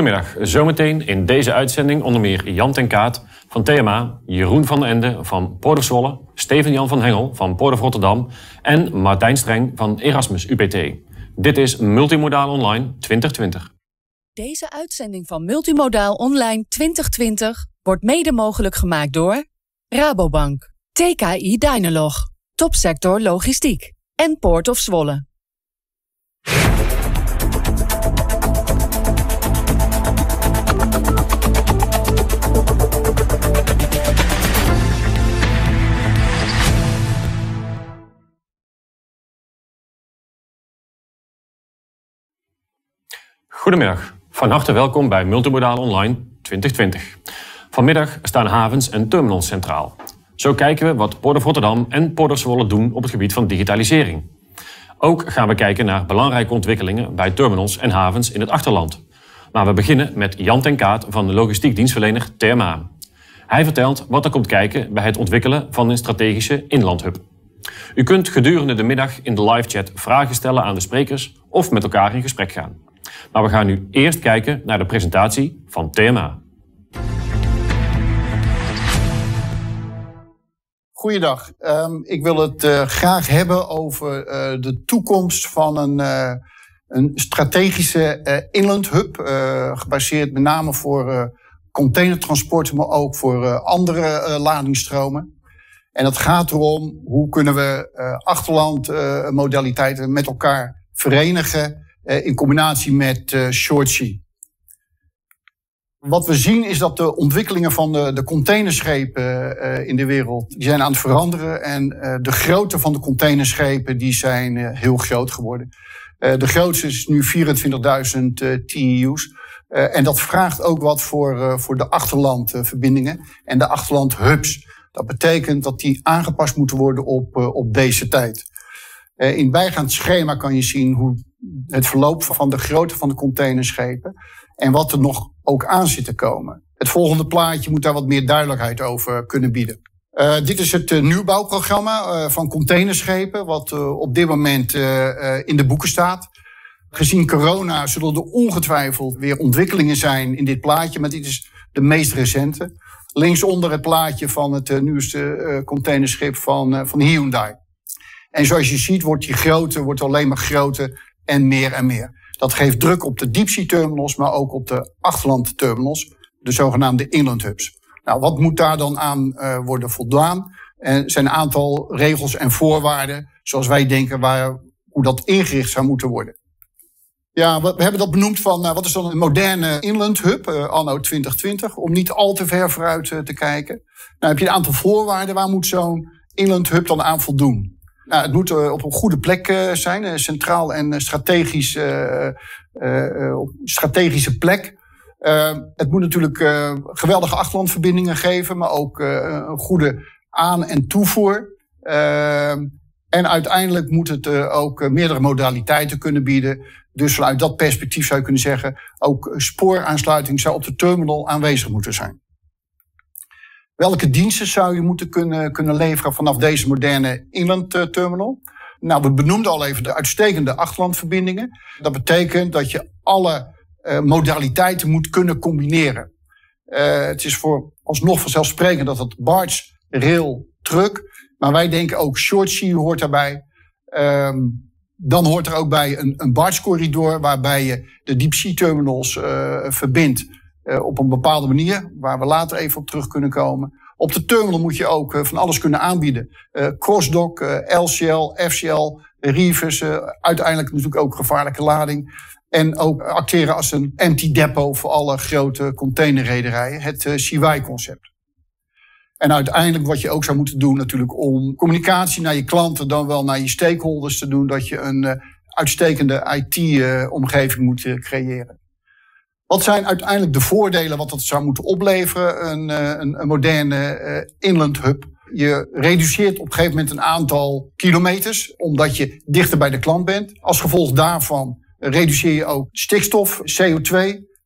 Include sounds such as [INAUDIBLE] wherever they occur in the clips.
Goedemiddag. Zometeen in deze uitzending onder meer Jan ten Kaat van TMA, Jeroen van den Ende van Port Zwolle, Steven-Jan van Hengel van Port of Rotterdam en Martijn Streng van Erasmus UPT. Dit is Multimodaal Online 2020. Deze uitzending van Multimodaal Online 2020 wordt mede mogelijk gemaakt door Rabobank, TKI Dynalog, Topsector Logistiek en Port of Zwolle. Goedemiddag, van harte welkom bij Multimodaal Online 2020. Vanmiddag staan havens en terminals centraal. Zo kijken we wat Port of Rotterdam en Port of Zwolle doen op het gebied van digitalisering. Ook gaan we kijken naar belangrijke ontwikkelingen bij terminals en havens in het achterland. Maar we beginnen met Jan ten Kaat van de logistiek dienstverlener TMA. Hij vertelt wat er komt kijken bij het ontwikkelen van een strategische inlandhub. U kunt gedurende de middag in de live chat vragen stellen aan de sprekers of met elkaar in gesprek gaan. Maar we gaan nu eerst kijken naar de presentatie van TMA. Goeiedag. Um, ik wil het uh, graag hebben over uh, de toekomst van een, uh, een strategische inland hub. gebaseerd met name voor containertransporten, maar ook voor andere ladingsstromen. En het gaat erom hoe kunnen we achterlandmodaliteiten met elkaar verenigen in combinatie met uh, short Wat we zien is dat de ontwikkelingen van de, de containerschepen uh, in de wereld die zijn aan het veranderen. En de grootte van de containerschepen die zijn heel groot geworden. de grootste is nu 24.000 TEU's. en dat vraagt ook wat voor, voor de achterlandverbindingen en de achterlandhubs. Dat betekent dat die aangepast moeten worden op, op deze tijd. in bijgaand schema kan je zien hoe het verloop van de grootte van de containerschepen en wat er nog ook aan zit te komen. Het volgende plaatje moet daar wat meer duidelijkheid over kunnen bieden. Uh, dit is het uh, nieuwbouwprogramma uh, van containerschepen, wat op dit moment in de boeken staat. Gezien corona zullen er ongetwijfeld weer ontwikkelingen zijn in dit plaatje, maar dit is de meest recente. Linksonder het plaatje van het nieuwste containerschip van, van Hyundai. En zoals je ziet wordt die grootte wordt alleen maar groter en meer en meer. Dat geeft druk op de deepsea terminals, maar ook op de achterland terminals, de zogenaamde inland hubs. Nou, wat moet daar dan aan uh, worden voldaan? Er zijn een aantal regels en voorwaarden, zoals wij denken, waar, hoe dat ingericht zou moeten worden. Ja, we, hebben dat benoemd van uh, wat is dan een moderne inland hub, uh, anno 2020, om niet al te ver vooruit te kijken. Nou heb je een aantal voorwaarden, waar moet zo'n inland hub dan aan voldoen? Het moet uh, op een goede plek uh, zijn, uh, centraal en strategisch, op strategische plek. het moet natuurlijk geweldige achterlandverbindingen geven, maar ook een goede aan- en toevoer. en uiteindelijk moet het ook meerdere modaliteiten kunnen bieden. Dus vanuit dat perspectief zou je kunnen zeggen, ook spooraansluiting zou op de terminal aanwezig moeten zijn. Welke diensten zou je moeten kunnen, kunnen leveren vanaf deze moderne inland eh, terminal? Nou, we benoemden al even de uitstekende achterlandverbindingen. Dat betekent dat je alle uh, modaliteiten moet kunnen combineren. Uh, het is voor alsnog vanzelfsprekend dat het barge, rail, truck, maar wij denken ook short sea hoort daarbij. Um, dan hoort er ook bij een, een barge corridor waarbij je de deep sea terminals uh, verbindt op een bepaalde manier, waar we later even op terug kunnen komen. Op de terminal moet je ook uh, van alles kunnen aanbieden. Uh, crossdock, LCL, FCL, reefers, uiteindelijk natuurlijk ook gevaarlijke lading. En ook acteren als een empty depot voor alle grote containerrederijen. Het CY-concept. En uiteindelijk wat je ook zou moeten doen natuurlijk om communicatie naar je klanten dan wel naar je stakeholders te doen. Dat je een uitstekende IT-omgeving moet creëren. Wat zijn uiteindelijk de voordelen wat dat zou moeten opleveren, een, eh, een, moderne uh, inland hub? Je reduceert op een gegeven moment een aantal kilometers, omdat je dichter bij de klant bent. Als gevolg daarvan reduceer je ook stikstof, CO2.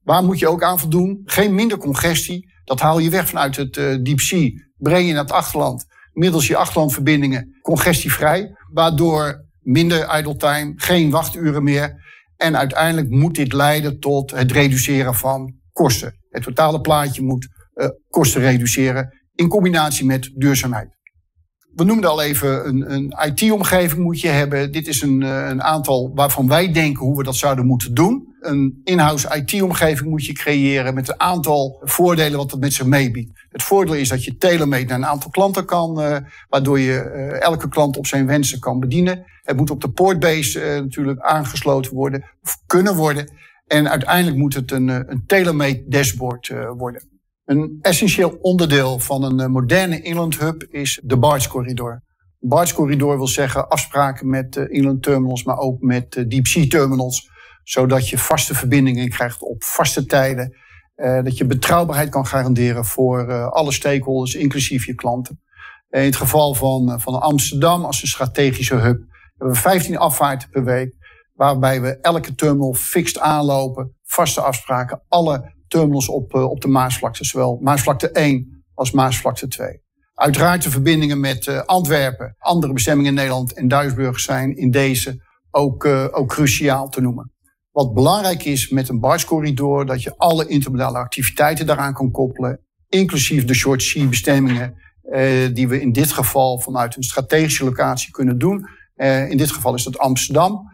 Waar moet je ook aan voldoen? Geen minder congestie. Dat haal je weg vanuit het uh, deep sea. Breng je naar het achterland. Middels je achterlandverbindingen congestievrij. Waardoor minder idle time, geen wachturen meer. En uiteindelijk moet dit leiden tot het reduceren van kosten. Het totale plaatje moet uh, kosten reduceren in combinatie met duurzaamheid. We noemden al even een, een IT-omgeving moet je hebben. Dit is een, eh, een aantal waarvan wij denken hoe we dat zouden moeten doen. Een in-house IT-omgeving moet je creëren met een aantal voordelen wat dat met zich meebiedt. Het voordeel is dat je telemeet naar een aantal klanten kan, uh, waardoor je uh, elke klant op zijn wensen kan bedienen. Het moet op de portbase uh, natuurlijk aangesloten worden, of kunnen worden. En uiteindelijk moet het een, een telemeet dashboard worden. Een essentieel onderdeel van een eh, moderne inland hub is de barge corridor. Barge corridor wil zeggen afspraken met inland terminals, maar ook met deep sea terminals, zodat je vaste verbindingen krijgt op vaste tijden. Uh, dat je betrouwbaarheid kan garanderen voor uh, alle stakeholders, inclusief je klanten. In het geval van, van Amsterdam als een strategische hub hebben we 15 afvaarten per week, waarbij we elke terminal fixed aanlopen, vaste afspraken, alle terminals op, op de Maasvlakte, zowel Maasvlakte 1 als Maasvlakte 2. Uiteraard de verbindingen met Antwerpen, andere bestemmingen in Nederland en Duisburg zijn in deze ook, ook cruciaal te noemen. Wat belangrijk is met een barge corridor, dat je alle intermodale activiteiten daaraan kan koppelen, inclusief de short sea bestemmingen, die we in dit geval vanuit een strategische locatie kunnen doen. in dit geval is dat Amsterdam.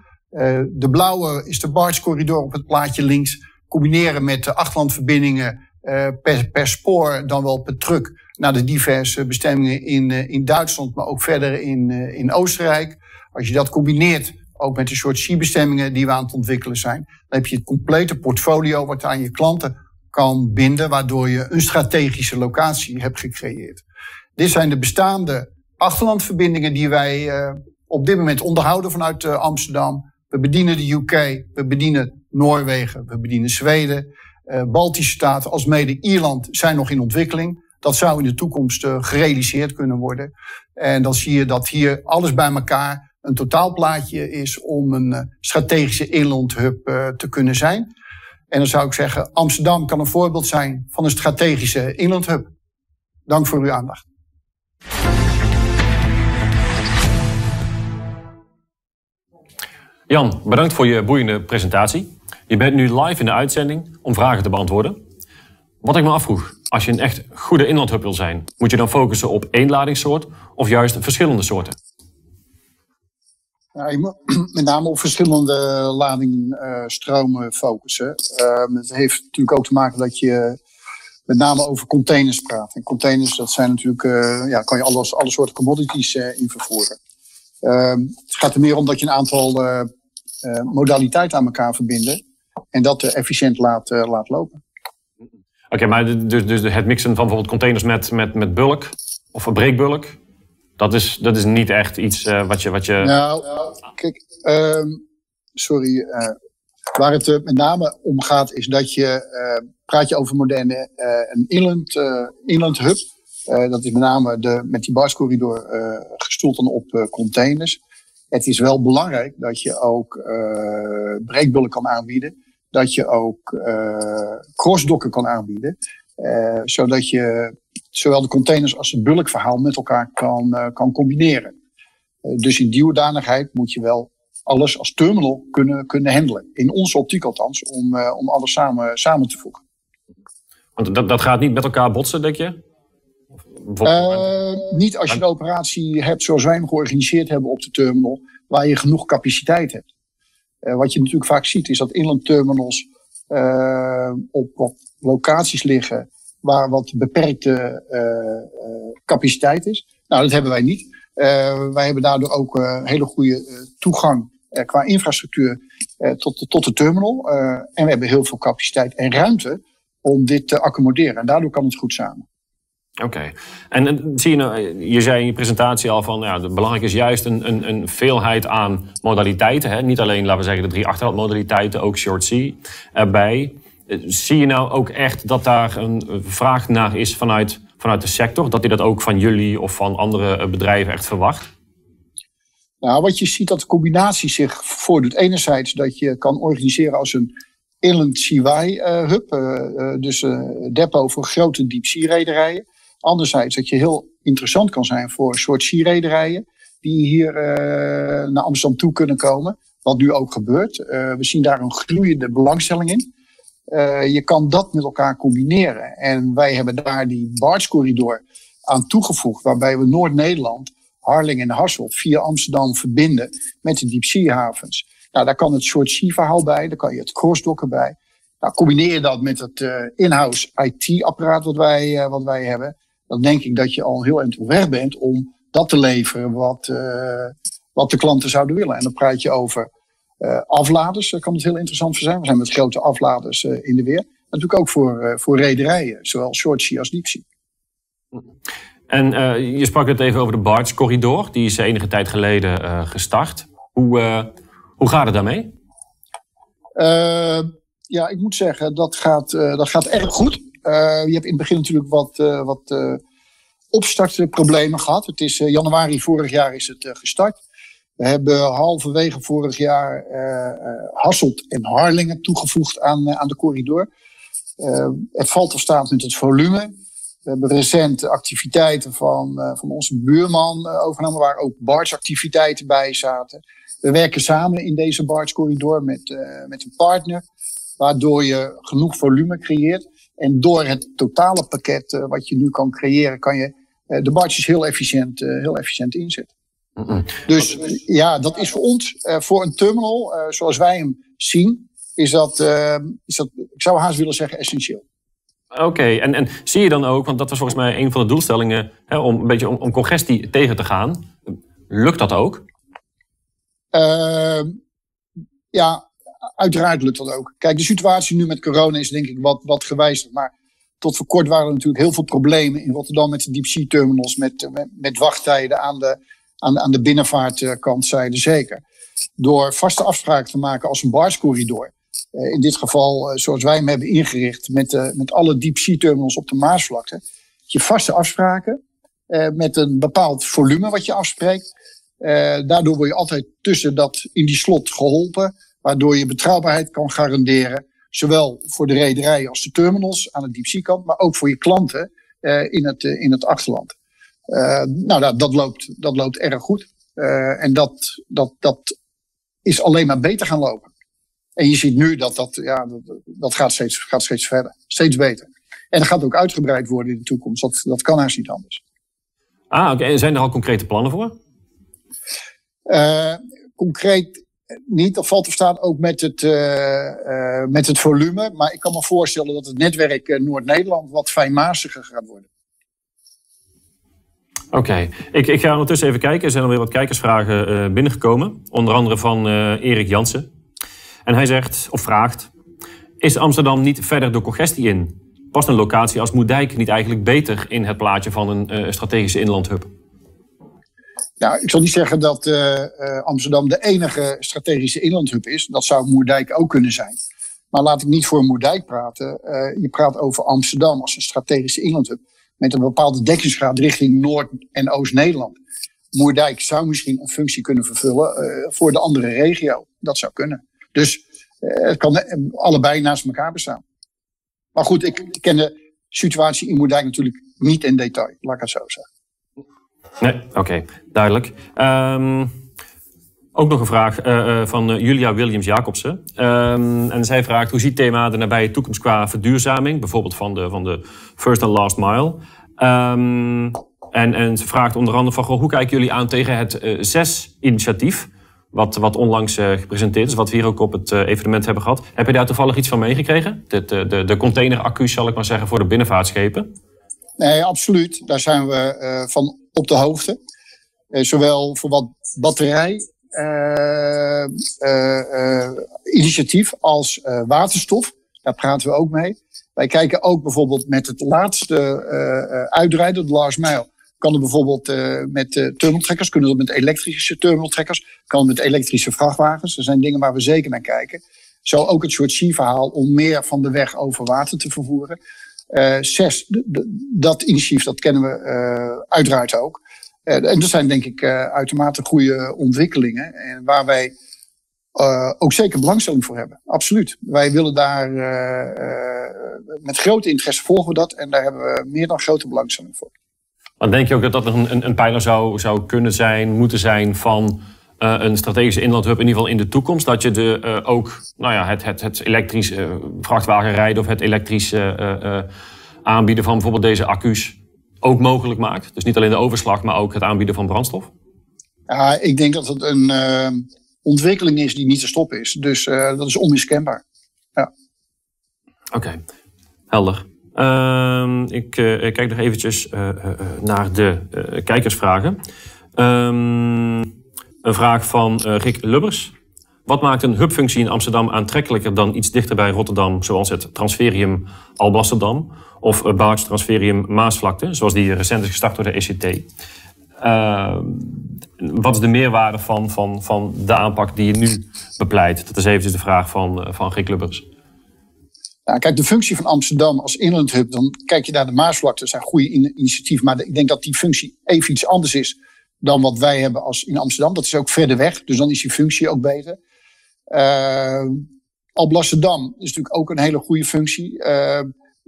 de blauwe is de barge corridor op het plaatje links combineren met de achterlandverbindingen uh, per, per spoor, dan wel per truck naar de diverse bestemmingen in, uh, in Duitsland, maar ook verder in, uh, in Oostenrijk. Als je dat combineert ook met de soort C-bestemmingen die we aan het ontwikkelen zijn, dan heb je het complete portfolio wat aan je klanten kan binden, waardoor je een strategische locatie hebt gecreëerd. Dit zijn de bestaande achterlandverbindingen die wij op dit moment onderhouden vanuit Amsterdam. We bedienen de UK, we bedienen Noorwegen, we bedienen Zweden. Uh, Baltische staten als mede Ierland zijn nog in ontwikkeling. Dat zou in de toekomst gerealiseerd kunnen worden. En dan zie je dat hier alles bij elkaar een totaalplaatje is om een uh, strategische inlandhub te kunnen zijn. En dan zou ik zeggen, Amsterdam kan een voorbeeld zijn van een strategische inlandhub. Dank voor uw aandacht. Jan, bedankt voor je boeiende presentatie. Je bent nu live in de uitzending om vragen te beantwoorden. Wat ik me afvroeg, als je een echt goede inlandhub wil zijn, moet je dan focussen op één ladingssoort of juist verschillende soorten? [CLEARS THROAT] Met name op verschillende ladingstromen focussen. Uh, het heeft natuurlijk ook te maken dat je met name over containers praat. En containers, dat zijn natuurlijk, uh, ja, kan je alles, alle soorten commodities uh, in vervoeren. Ehm, het gaat er meer om dat je een aantal modaliteiten aan elkaar verbinden. En dat efficiënt laat, laat lopen. Oké, maar dus, dus het mixen van bijvoorbeeld containers met, met, met bulk of breekbulk, dat is, dat is niet echt iets uh, wat, je, wat je. Nou, kijk, um, sorry. Uh, waar het met name om gaat, is dat je. Praat je over moderne. een inland, inland hub. dat is met name de, met die barscorridor gestoeld dan op containers. Het is wel belangrijk dat je ook breekbulk kan aanbieden dat je ook crossdocken kan aanbieden. Zodat je zowel de containers als het bulkverhaal met elkaar kan, uh, kan combineren. dus in die hoedanigheid moet je wel alles als terminal kunnen, kunnen handelen. In onze optiek althans, om, om alles samen, samen te voegen. Want dat, dat gaat niet met elkaar botsen, denk je? niet als je een operatie hebt zoals wij hem georganiseerd hebben op de terminal, waar je genoeg capaciteit hebt. Uh, wat je natuurlijk vaak ziet is dat inlandterminals uh, op wat locaties liggen waar wat beperkte uh, capaciteit is. Nou, dat hebben wij niet. wij hebben daardoor ook hele goede toegang qua infrastructuur tot, de, tot de terminal. en we hebben heel veel capaciteit en ruimte om dit te accommoderen. En daardoor kan het goed samen. Oké. En, zie je, nou, je zei in je presentatie al van, ja, belangrijk is juist een, een, een veelheid aan modaliteiten. Hè? Niet alleen, laten we zeggen, de drie achterhaldmodaliteiten, ook short sea erbij. Zie je nou ook echt dat daar een vraag naar is vanuit, vanuit de sector? Dat die dat ook van jullie of van andere bedrijven echt verwacht? Nou, wat je ziet dat de combinatie zich voordoet. Enerzijds dat je kan organiseren als een inland sea hub, uh, dus uh, depot voor grote diepzee-rederijen. Anderzijds dat je heel interessant kan zijn voor een soort sierrederijen die hier naar Amsterdam toe kunnen komen. wat nu ook gebeurt. we zien daar een groeiende belangstelling in. Je kan dat met elkaar combineren. En wij hebben daar die Barge Corridor aan toegevoegd, waarbij we Noord-Nederland, Harlingen en Hasselt via Amsterdam verbinden met de diepzeehavens. Nou, daar kan het short sea verhaal bij, daar kan je het crossdocken bij. Nou, combineer je dat met het uh, in-house IT-apparaat wat, wij, uh, wat wij hebben, dan denk ik dat je al heel eind op weg bent om dat te leveren wat, wat de klanten zouden willen. En dan praat je over afladers, daar kan het heel interessant voor zijn. We zijn met grote afladers in de weer. Natuurlijk ook voor, voor rederijen, zowel short sea als deep sea. En je sprak het even over de Barge Corridor, die is enige tijd geleden gestart. Hoe, hoe gaat het daarmee? ja, ik moet zeggen, dat gaat, dat gaat erg goed. Je hebt in het begin natuurlijk wat, wat opstartproblemen gehad. Het is januari vorig jaar is het gestart. We hebben halverwege vorig jaar Hasselt en Harlingen toegevoegd aan, aan de corridor. het valt of staat met het volume. We hebben recent activiteiten van, van onze buurman overgenomen, waar ook barge-activiteiten bij zaten. We werken samen in deze barge-corridor met, met een partner waardoor je genoeg volume creëert. En door het totale pakket wat je nu kan creëren, kan je de barges heel efficiënt, heel efficiënt inzetten. Dus ja, dat is voor ons, voor een terminal, zoals wij hem zien, is dat, is dat, ik zou haast willen zeggen, essentieel. Oké, en, en zie je dan ook, want dat was volgens mij een van de doelstellingen, hè, om een beetje om, om congestie tegen te gaan. Lukt dat ook? ja, uiteraard lukt dat ook. Kijk, de situatie nu met corona is denk ik wat, wat gewijzigd. Maar tot voor kort waren er natuurlijk heel veel problemen in Rotterdam met de deep terminals, met, met, met, wachttijden aan de, aan, aan de binnenvaartkant, zijde zeker. Door vaste afspraken te maken als een barscorridor. Uh, in dit geval, uh, zoals wij hem hebben ingericht, met, met alle deep terminals op de Maasvlakte. Je vaste afspraken met een bepaald volume wat je afspreekt. daardoor word je altijd tussen dat in die slot geholpen waardoor je betrouwbaarheid kan garanderen. Zowel voor de rederij als de terminals aan de diepzeekant, maar ook voor je klanten in, het, in het achterland. Uh, nou, dat, dat, loopt, dat loopt erg goed. en dat, dat, dat is alleen maar beter gaan lopen. En je ziet nu dat dat, ja, dat, dat gaat, steeds, gaat steeds verder. Steeds beter. En dat gaat ook uitgebreid worden in de toekomst. Dat, dat kan haast niet anders. Ah, oké. En zijn er al concrete plannen voor? concreet niet. Dat valt of staat ook met het, uh, met het volume. Maar ik kan me voorstellen dat het netwerk Noord-Nederland wat fijnmaziger gaat worden. Oké, ik, ik ga ondertussen even kijken. Er zijn alweer wat kijkersvragen binnengekomen. Onder andere van Erik Jansen. En hij zegt, of vraagt... Is Amsterdam niet verder door congestie in? Past een locatie als Moerdijk niet eigenlijk beter in het plaatje van een strategische inlandhub? Nou, ik zal niet zeggen dat uh, Amsterdam de enige strategische inlandhub is. Dat zou Moerdijk ook kunnen zijn. Maar laat ik niet voor Moerdijk praten. Uh, je praat over Amsterdam als een strategische inlandhub. Met een bepaalde dekkingsgraad richting Noord- en Oost-Nederland. Moerdijk zou misschien een functie kunnen vervullen voor de andere regio. Dat zou kunnen. Dus het kan allebei naast elkaar bestaan. Maar goed, ik ken de situatie in Moerdijk natuurlijk niet in detail. Laat ik het zo zeggen. Nee, oké, duidelijk. Um, ook nog een vraag uh, van eh, Julia Williams-Jacobsen. Um, en zij vraagt, hoe ziet thema de nabije toekomst qua verduurzaming? Bijvoorbeeld van de, van de first and last mile. Um, en, en ze vraagt onder andere van, hoe kijken jullie aan tegen het ZES-initiatief? Wat, wat onlangs gepresenteerd is, wat we hier ook op het evenement hebben gehad. Heb je daar toevallig iets van meegekregen? De, de, de, de containeraccus, zal ik maar zeggen, voor de binnenvaartschepen? Nee, absoluut. Daar zijn we van op de hoogte. Zowel voor wat batterij initiatief als waterstof. Daar praten we ook mee. Wij kijken ook bijvoorbeeld met het laatste uitrijden, de Lars Mile. Kan er bijvoorbeeld met terminaltrekkers, kunnen dat met elektrische terminaltrekkers, kan met elektrische vrachtwagens. Er zijn dingen waar we zeker naar kijken. Zo ook het soort C-verhaal om meer van de weg over water te vervoeren. Uh, zes, dat initiatief, dat kennen we uh, uiteraard ook. Uh, en dat zijn denk ik uitermate goede ontwikkelingen. En waar wij ook zeker belangstelling voor hebben. Absoluut. Wij willen daar met grote interesse volgen we dat. En daar hebben we meer dan grote belangstelling voor. Dan denk je ook dat dat een, een, pijler zou, kunnen zijn, moeten zijn van een strategische inlandhub in ieder geval in de toekomst. Dat je de, ook nou ja, het, het, het elektrisch vrachtwagenrijden of het elektrisch aanbieden van bijvoorbeeld deze accu's ook mogelijk maakt. Dus niet alleen de overslag, maar ook het aanbieden van brandstof. Ja, ik denk dat het een ontwikkeling is die niet te stoppen is. Dus dat is onmiskenbaar. Ja. Oké, okay. helder. Ehm, ik, ik, kijk nog eventjes naar de kijkersvragen. Um, een vraag van Rick Lubbers. Wat maakt een hubfunctie in Amsterdam aantrekkelijker dan iets dichter bij Rotterdam, zoals het Transferium Alblasserdam of het Barge Transferium Maasvlakte, zoals die recent is gestart door de ECT? Uh, wat is de meerwaarde van, van, van de aanpak die je nu bepleit? Dat is eventjes de vraag van, uh, van Rick. Nou, kijk, de functie van Amsterdam als inlandhub, dan kijk je naar de Maasvlakte, dat zijn goede initiatieven, maar ik denk dat die functie even iets anders is dan wat wij hebben als in Amsterdam. Dat is ook verder weg, dus dan is die functie ook beter. Uh, Alblasserdam is natuurlijk ook een hele goede functie. Uh,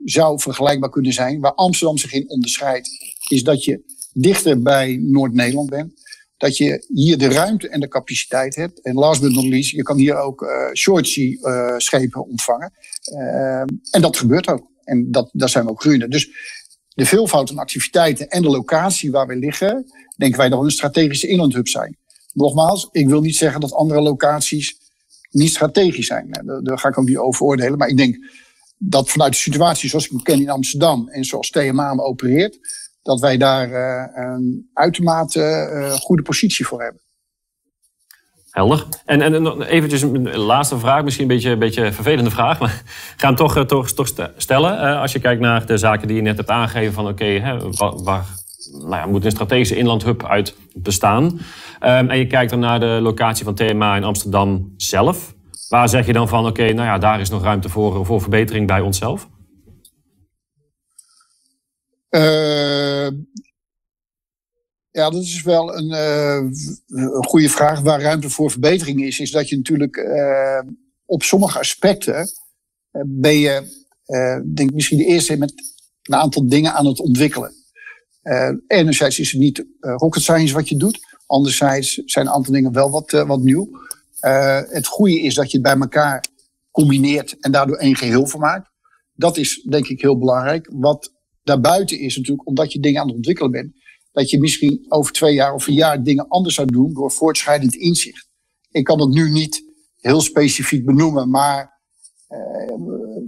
zou vergelijkbaar kunnen zijn. Waar Amsterdam zich in onderscheidt, is dat je dichter bij Noord-Nederland bent. Dat je hier de ruimte en de capaciteit hebt. En last but not least, je kan hier ook uh, short sea uh, schepen ontvangen. Uh, en dat gebeurt ook. En dat, daar zijn we ook groeiende. Dus de veelvoud van activiteiten en de locatie waar we liggen, denken wij dat we een strategische inlandhub zijn. Nogmaals, ik wil niet zeggen dat andere locaties niet strategisch zijn. Daar, ga ik ook niet over oordelen. Maar ik denk dat vanuit de situatie zoals ik hem ken in Amsterdam en zoals TMA opereert, dat wij daar uh, een uitermate uh, goede positie voor hebben. Helder. En, en eventjes een laatste vraag, misschien een beetje een beetje vervelende vraag, maar ik ga hem toch, eh, toch, toch stellen. als je kijkt naar de zaken die je net hebt aangegeven van oké, waar, nou ja, moet een strategische inlandhub uit bestaan. Um, en je kijkt dan naar de locatie van TMA in Amsterdam zelf. Waar zeg je dan van, oké, nou ja, daar is nog ruimte voor, voor verbetering bij onszelf? Uh, ja, dat is wel een, uh, een goede vraag. Waar ruimte voor verbetering is, is dat je natuurlijk uh, op sommige aspecten ben je, denk misschien de eerste met een aantal dingen aan het ontwikkelen. Uh, enerzijds is het niet uh, rocket science wat je doet. Anderzijds zijn een aantal dingen wel wat, uh, wat nieuw. het goede is dat je het bij elkaar combineert en daardoor één geheel vermaakt. Dat is denk ik heel belangrijk. Wat daarbuiten is natuurlijk, omdat je dingen aan het ontwikkelen bent, dat je misschien over twee jaar of een jaar dingen anders zou doen door voortschrijdend inzicht. Ik kan het nu niet heel specifiek benoemen, maar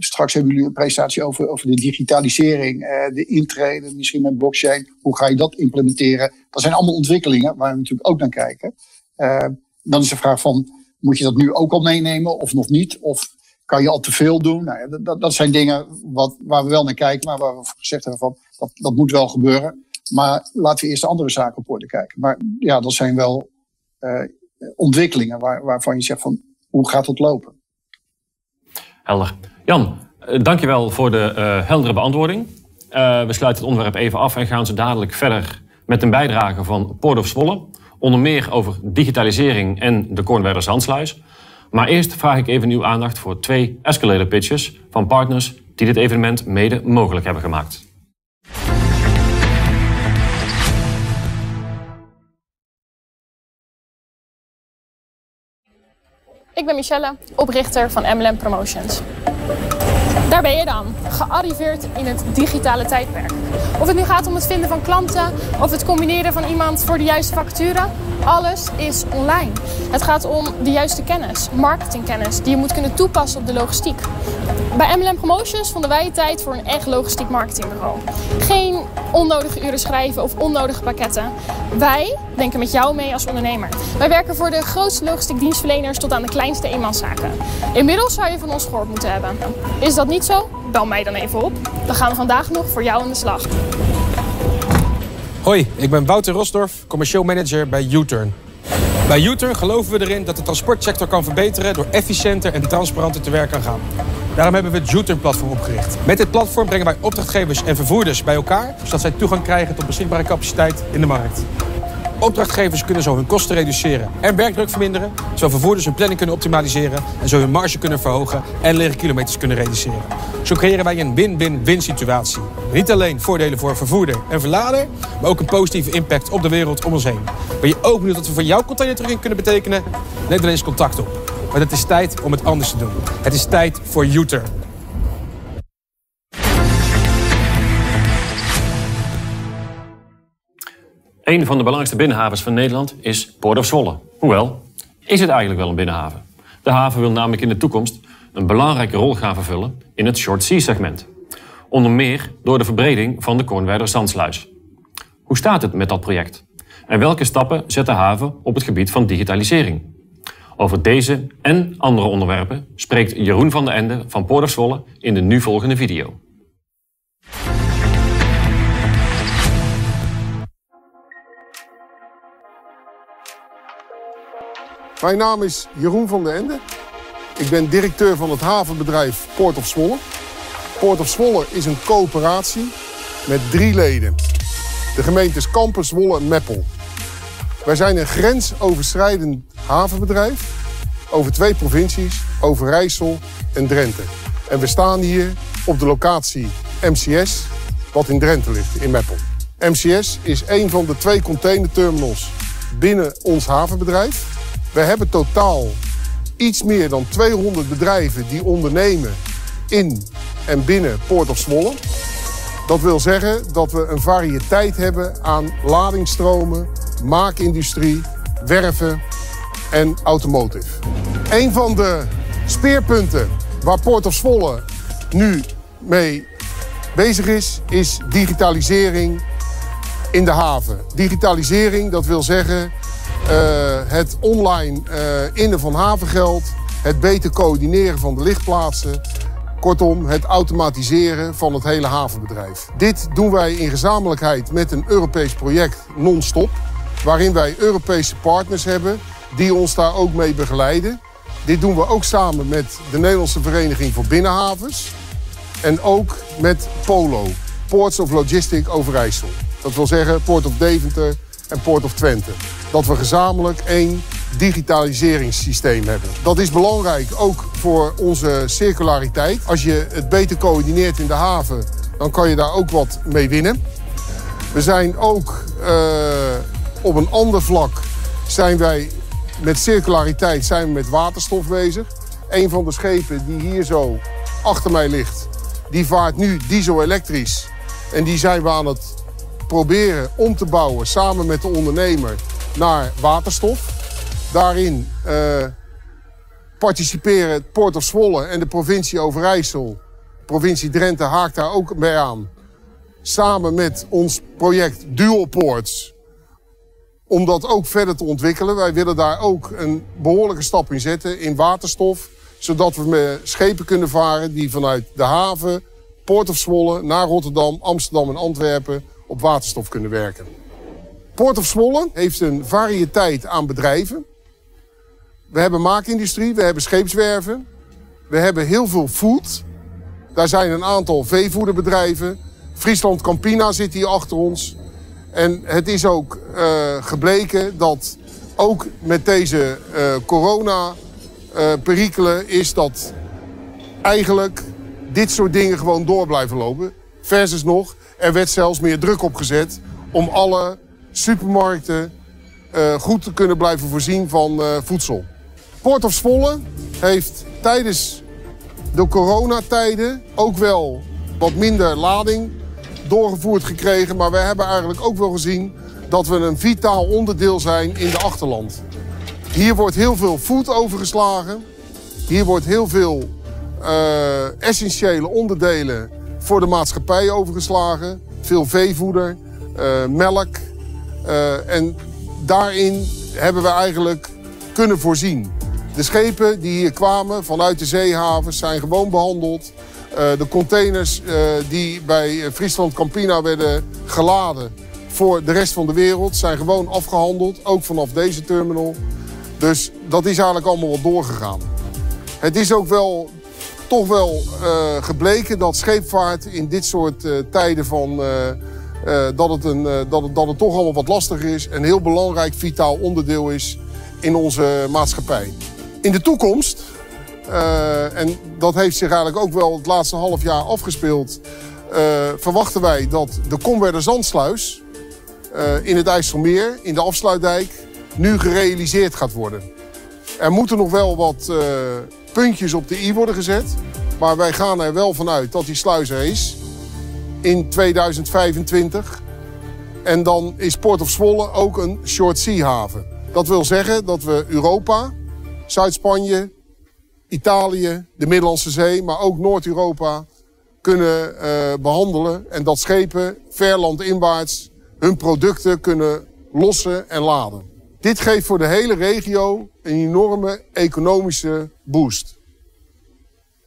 straks hebben jullie een presentatie over, over de digitalisering, uh, de intreden, misschien met blockchain. Hoe ga je dat implementeren? Dat zijn allemaal ontwikkelingen waar we natuurlijk ook naar kijken. Uh, dan is de vraag van, moet je dat nu ook al meenemen of nog niet? Of kan je al te veel doen? Nou, ja, dat, dat zijn dingen wat, waar we wel naar kijken, maar waar we gezegd hebben van, dat, dat moet wel gebeuren. Maar laten we eerst de andere zaken op orde kijken. Maar ja, dat zijn wel uh, ontwikkelingen waar, waarvan je zegt van, hoe gaat het lopen? Helder. Jan, eh, dankjewel voor de uh, heldere beantwoording. Uh, we sluiten het onderwerp even af en gaan zo dadelijk verder met een bijdrage van Port of Zwolle. Onder meer over digitalisering en de Kornwerder Zandsluis. Maar eerst vraag ik even uw aandacht voor twee escalator pitches van partners die dit evenement mede mogelijk hebben gemaakt. Ik ben Michelle, oprichter van MLM Promotions. Daar ben je dan, gearriveerd in het digitale tijdperk. Of het nu gaat om het vinden van klanten of het combineren van iemand voor de juiste facturen, alles is online. Het gaat om de juiste kennis, marketingkennis, die je moet kunnen toepassen op de logistiek. Bij MLM Promotions vonden wij tijd voor een echt logistiek marketingbureau. Geen onnodige uren schrijven of onnodige pakketten. Wij denken met jou mee als ondernemer. Wij werken voor de grootste logistiek dienstverleners tot aan de kleinste eenmanszaken. Inmiddels zou je van ons gehoord moeten hebben. Is dat niet zo? Bel mij dan even op. Dan gaan we vandaag nog voor jou aan de slag. Hoi, ik ben Wouter Rosdorf, commercieel manager bij U-Turn. Bij U-Turn geloven we erin dat de transportsector kan verbeteren door efficiënter en transparanter te werk kan gaan. Daarom hebben we het U-Turn-platform opgericht. Met dit platform brengen wij opdrachtgevers en vervoerders bij elkaar, zodat zij toegang krijgen tot beschikbare capaciteit in de markt. Opdrachtgevers kunnen zo hun kosten reduceren en werkdruk verminderen. Zo vervoerders hun planning kunnen optimaliseren en zo hun marge kunnen verhogen en lege kilometers kunnen reduceren. Zo creëren wij een win-win-win situatie. Niet alleen voordelen voor vervoerder en verlader, maar ook een positieve impact op de wereld om ons heen. Ben je ook benieuwd wat we voor jouw container terug kunnen betekenen? Neem dan eens contact op. Maar het is tijd om het anders te doen. Het is tijd voor U-turn. Een van de belangrijkste binnenhavens van Nederland is Port of Zwolle. Hoewel, is het eigenlijk wel een binnenhaven? De haven wil namelijk in de toekomst een belangrijke rol gaan vervullen in het short sea segment. Onder meer door de verbreding van de Kornwerder Zandsluis. Hoe staat het met dat project? En welke stappen zet de haven op het gebied van digitalisering? Over deze en andere onderwerpen spreekt Jeroen van der Ende van Port of Zwolle in de nu volgende video. Mijn naam is Jeroen van der Ende. Ik ben directeur van het havenbedrijf Port of Zwolle. Port of Zwolle is een coöperatie met drie leden. De gemeentes Kampen, Zwolle en Meppel. Wij zijn een grensoverschrijdend havenbedrijf over twee provincies, Overijssel en Drenthe. En we staan hier op de locatie MCS, wat in Drenthe ligt, in Meppel. MCS is een van de twee containerterminals binnen ons havenbedrijf. We hebben totaal iets meer dan 200 bedrijven die ondernemen in en binnen Port of Zwolle. Dat wil zeggen dat we een variëteit hebben aan ladingsstromen, maakindustrie, werven en automotive. Een van de speerpunten waar Port of Zwolle nu mee bezig is, is digitalisering in de haven. Digitalisering, dat wil zeggen het online uh, innen van havengeld, het beter coördineren van de lichtplaatsen. Kortom, het automatiseren van het hele havenbedrijf. Dit doen wij in gezamenlijkheid met een Europees project non-stop. Waarin wij Europese partners hebben die ons daar ook mee begeleiden. Dit doen we ook samen met de Nederlandse Vereniging voor Binnenhavens. En ook met POLO, Ports of Logistic Overijssel. Dat wil zeggen Port of Deventer en Port of Twente. Dat we gezamenlijk één digitaliseringssysteem hebben. Dat is belangrijk ook voor onze circulariteit. Als je het beter coördineert in de haven, dan kan je daar ook wat mee winnen. We zijn ook uh, op een ander vlak zijn wij met circulariteit zijn we met waterstof bezig. Een van de schepen die hier zo achter mij ligt, die vaart nu diesel-elektrisch. En die zijn we aan het proberen om te bouwen samen met de ondernemer naar waterstof. Daarin uh, participeren het Port of Zwolle en de provincie Overijssel. Provincie Drenthe haakt daar ook bij aan. Samen met ons project Dual Ports. Om dat ook verder te ontwikkelen. Wij willen daar ook een behoorlijke stap in zetten in waterstof. Zodat we met schepen kunnen varen die vanuit de haven, Port of Zwolle, naar Rotterdam, Amsterdam en Antwerpen op waterstof kunnen werken. Port of Zwolle heeft een variëteit aan bedrijven. We hebben maakindustrie, we hebben scheepswerven. We hebben heel veel food. Daar zijn een aantal veevoederbedrijven. Friesland Campina zit hier achter ons. En het is ook uh, gebleken dat ook met deze uh, corona-perikelen uh, is dat eigenlijk dit soort dingen gewoon door blijven lopen. Versus nog, er werd zelfs meer druk op gezet om alle supermarkten uh, goed te kunnen blijven voorzien van uh, voedsel. Port of Zwolle heeft tijdens de coronatijden ook wel wat minder lading doorgevoerd gekregen. Maar we hebben eigenlijk ook wel gezien dat we een vitaal onderdeel zijn in de achterland. Hier wordt heel veel voed overgeslagen. Hier wordt heel veel uh, essentiële onderdelen voor de maatschappij overgeslagen. Veel veevoeder, melk. Uh, en daarin hebben we eigenlijk kunnen voorzien. De schepen die hier kwamen vanuit de zeehavens zijn gewoon behandeld. Uh, de containers die bij Friesland Campina werden geladen voor de rest van de wereld zijn gewoon afgehandeld. Ook vanaf deze terminal. Dus dat is eigenlijk allemaal wat doorgegaan. Het is ook wel toch wel gebleken dat scheepvaart in dit soort tijden van eh, dat, het een, eh, dat, het, dat het toch allemaal wat lastiger is. Een heel belangrijk vitaal onderdeel is in onze maatschappij. In de toekomst, eh, en dat heeft zich eigenlijk ook wel het laatste half jaar afgespeeld... verwachten wij dat de Komwerder Zandsluis in het IJsselmeer, in de afsluitdijk, nu gerealiseerd gaat worden. Er moeten nog wel wat puntjes op de i worden gezet. Maar wij gaan er wel vanuit dat die sluis er is in 2025. En dan is Port of Zwolle ook een short sea haven. Dat wil zeggen dat we Europa, Zuid-Spanje, Italië, de Middellandse Zee, maar ook Noord-Europa kunnen uh, behandelen. En dat schepen ver landinwaarts hun producten kunnen lossen en laden. Dit geeft voor de hele regio een enorme economische boost.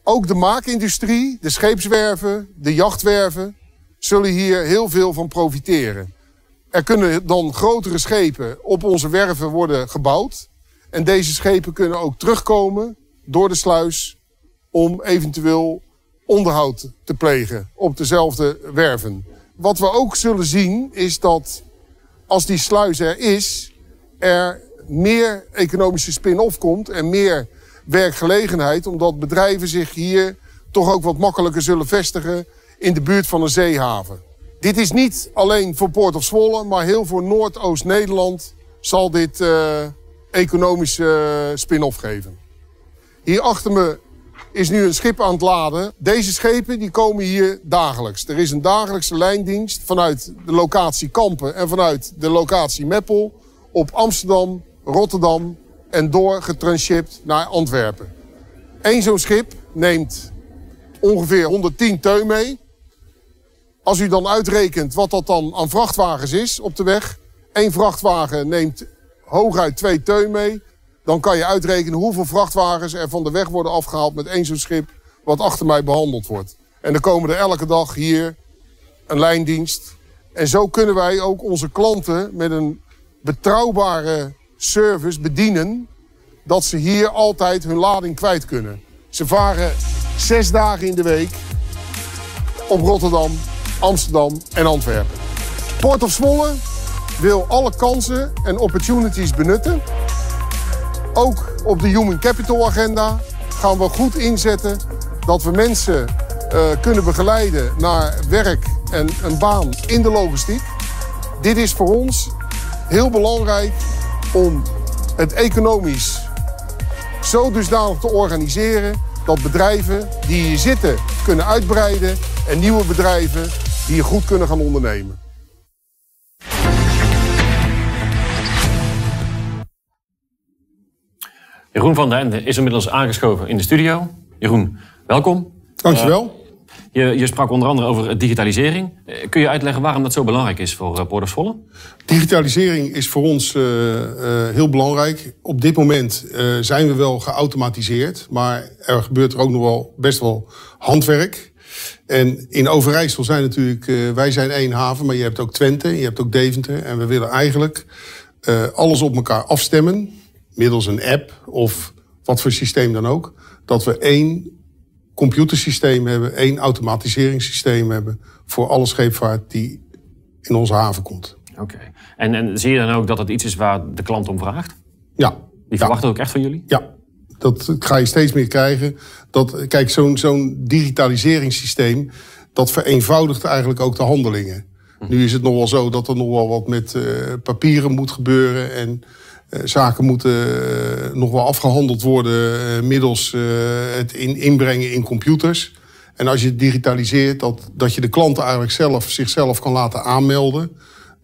Ook de maakindustrie, de scheepswerven, de jachtwerven zullen hier heel veel van profiteren. Er kunnen dan grotere schepen op onze werven worden gebouwd. En deze schepen kunnen ook terugkomen door de sluis om eventueel onderhoud te plegen op dezelfde werven. Wat we ook zullen zien is dat als die sluis er is, er meer economische spin-off komt en meer werkgelegenheid, omdat bedrijven zich hier toch ook wat makkelijker zullen vestigen in de buurt van een zeehaven. Dit is niet alleen voor Poort of Zwolle, maar heel voor Noordoost-Nederland zal dit uh, economische uh, spin-off geven. Hier achter me is nu een schip aan het laden. Deze schepen die komen hier dagelijks. Er is een dagelijkse lijndienst vanuit de locatie Kampen en vanuit de locatie Meppel op Amsterdam, Rotterdam en door getranshipped naar Antwerpen. Eén zo'n schip neemt ongeveer 110 teun mee. Als u dan uitrekent wat dat dan aan vrachtwagens is op de weg. Eén vrachtwagen neemt hooguit twee teun mee. Dan kan je uitrekenen hoeveel vrachtwagens er van de weg worden afgehaald met één zo'n schip wat achter mij behandeld wordt. En dan komen er elke dag hier een lijndienst. En zo kunnen wij ook onze klanten met een betrouwbare service bedienen. Dat ze hier altijd hun lading kwijt kunnen. Ze varen zes dagen in de week op Rotterdam, Amsterdam en Antwerpen. Port of Zwolle wil alle kansen en opportunities benutten. Ook op de Human Capital agenda gaan we goed inzetten dat we mensen uh, kunnen begeleiden naar werk en een baan in de logistiek. Dit is voor ons heel belangrijk om het economisch zo dusdanig te organiseren dat bedrijven die hier zitten kunnen uitbreiden en nieuwe bedrijven hier goed kunnen gaan ondernemen. Jeroen van den Ende is inmiddels aangeschoven in de studio. Jeroen, welkom. Dankjewel. Uh, je, je, sprak onder andere over digitalisering. Eh, kun je uitleggen waarom dat zo belangrijk is voor uh, of Zwolle? Digitalisering is voor ons uh, heel belangrijk. Op dit moment zijn we wel geautomatiseerd, maar er gebeurt er ook nog wel best wel handwerk. En in Overijssel zijn natuurlijk, wij zijn één haven, maar je hebt ook Twente, je hebt ook Deventer. En we willen eigenlijk alles op elkaar afstemmen, middels een app of wat voor systeem dan ook. Dat we één computersysteem hebben, één automatiseringssysteem hebben voor alle scheepvaart die in onze haven komt. Oké. En, en zie je dan ook dat het iets is waar de klant om vraagt? Ja. Die verwachten ook echt van jullie? Ja. Dat ga je steeds meer krijgen. Dat, kijk, zo'n zo'n digitaliseringssysteem, dat vereenvoudigt eigenlijk ook de handelingen. Hm. Nu is het nog wel zo dat er nog wel wat met uh, papieren moet gebeuren. En uh, zaken moeten uh, nog wel afgehandeld worden middels het in, inbrengen in computers. En als je het digitaliseert, dat, dat je de klant eigenlijk zelf zichzelf kan laten aanmelden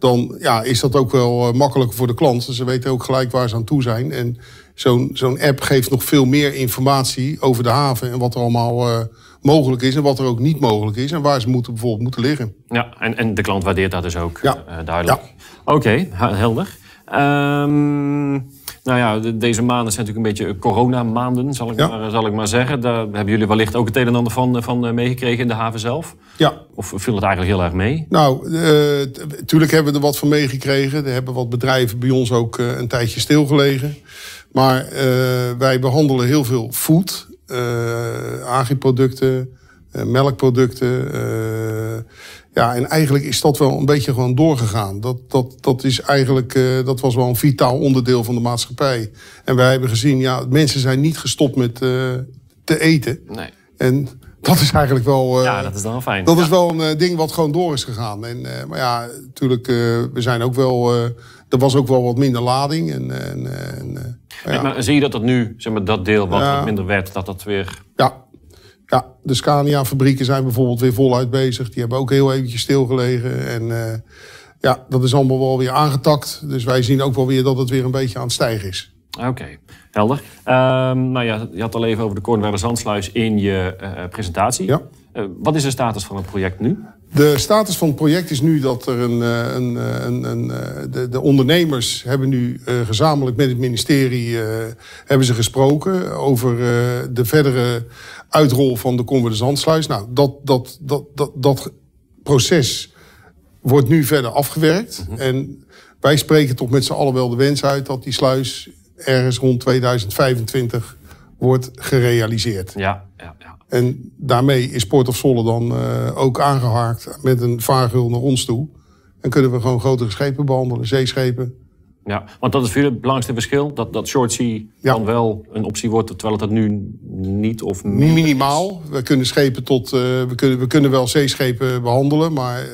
dan ja, is dat ook wel makkelijker voor de klant. Ze weten ook gelijk waar ze aan toe zijn. En zo'n zo'n app geeft nog veel meer informatie over de haven en wat er allemaal uh, mogelijk is en wat er ook niet mogelijk is en waar ze moeten, bijvoorbeeld moeten liggen. Ja, en, en de klant waardeert dat dus ook ja. uh, duidelijk. Ja. Oké, okay, helder. Um, nou ja, deze maanden zijn natuurlijk een beetje coronamaanden, zal ik, ja. maar, zal ik maar zeggen. Daar hebben jullie wellicht ook het een en ander van, van meegekregen in de haven zelf? Ja. Of viel het eigenlijk heel erg mee? Nou, natuurlijk uh, hebben we er wat van meegekregen. Er hebben wat bedrijven bij ons ook uh, een tijdje stilgelegen. Maar uh, wij behandelen heel veel food, agriproducten, melkproducten. Ja, en eigenlijk is dat wel een beetje gewoon doorgegaan. Dat, dat, dat, is eigenlijk, dat was wel een vitaal onderdeel van de maatschappij. En wij hebben gezien, ja, mensen zijn niet gestopt met te eten. Nee. En dat is eigenlijk wel. Uh, ja, dat is dan wel fijn. Dat ja. is wel een ding wat gewoon door is gegaan. En, maar ja, natuurlijk, we zijn ook wel. Er was ook wel wat minder lading. En, en, en ja. Maar zie je dat dat nu, zeg maar, dat deel wat, ja. minder werd, dat dat weer. Ja, ja, de Scania-fabrieken zijn bijvoorbeeld weer voluit bezig. Die hebben ook heel eventjes stilgelegen. En uh, ja, dat is allemaal wel weer aangetakt. Dus wij zien ook wel weer dat het weer een beetje aan het stijgen is. Oké, okay, helder. Um, nou ja, je had al even over de Kornwerder Zandsluis in je uh, presentatie. Ja. Uh, wat is de status van het project nu? De status van het project is nu dat er een, een, een, een de, de, ondernemers hebben nu uh, gezamenlijk met het ministerie uh, hebben ze gesproken over uh, de verdere uitrol van de Conver de Zandsluis. Nou, dat, dat, dat, dat, dat proces wordt nu verder afgewerkt. -hmm. En wij spreken toch met z'n allen wel de wens uit dat die sluis ergens rond 2025 wordt gerealiseerd. Ja, ja, ja. En daarmee is Port of Zwolle dan uh, ook aangehaakt met een vaargul naar ons toe. En kunnen we gewoon grotere schepen behandelen, zeeschepen. Ja, want dat is voor jullie het belangrijkste verschil. Dat, dat short sea Ja. dan wel een optie wordt, terwijl het dat nu niet of minder is. Minimaal. We kunnen schepen tot. eh, we, kunnen, we kunnen wel zeeschepen behandelen, maar eh,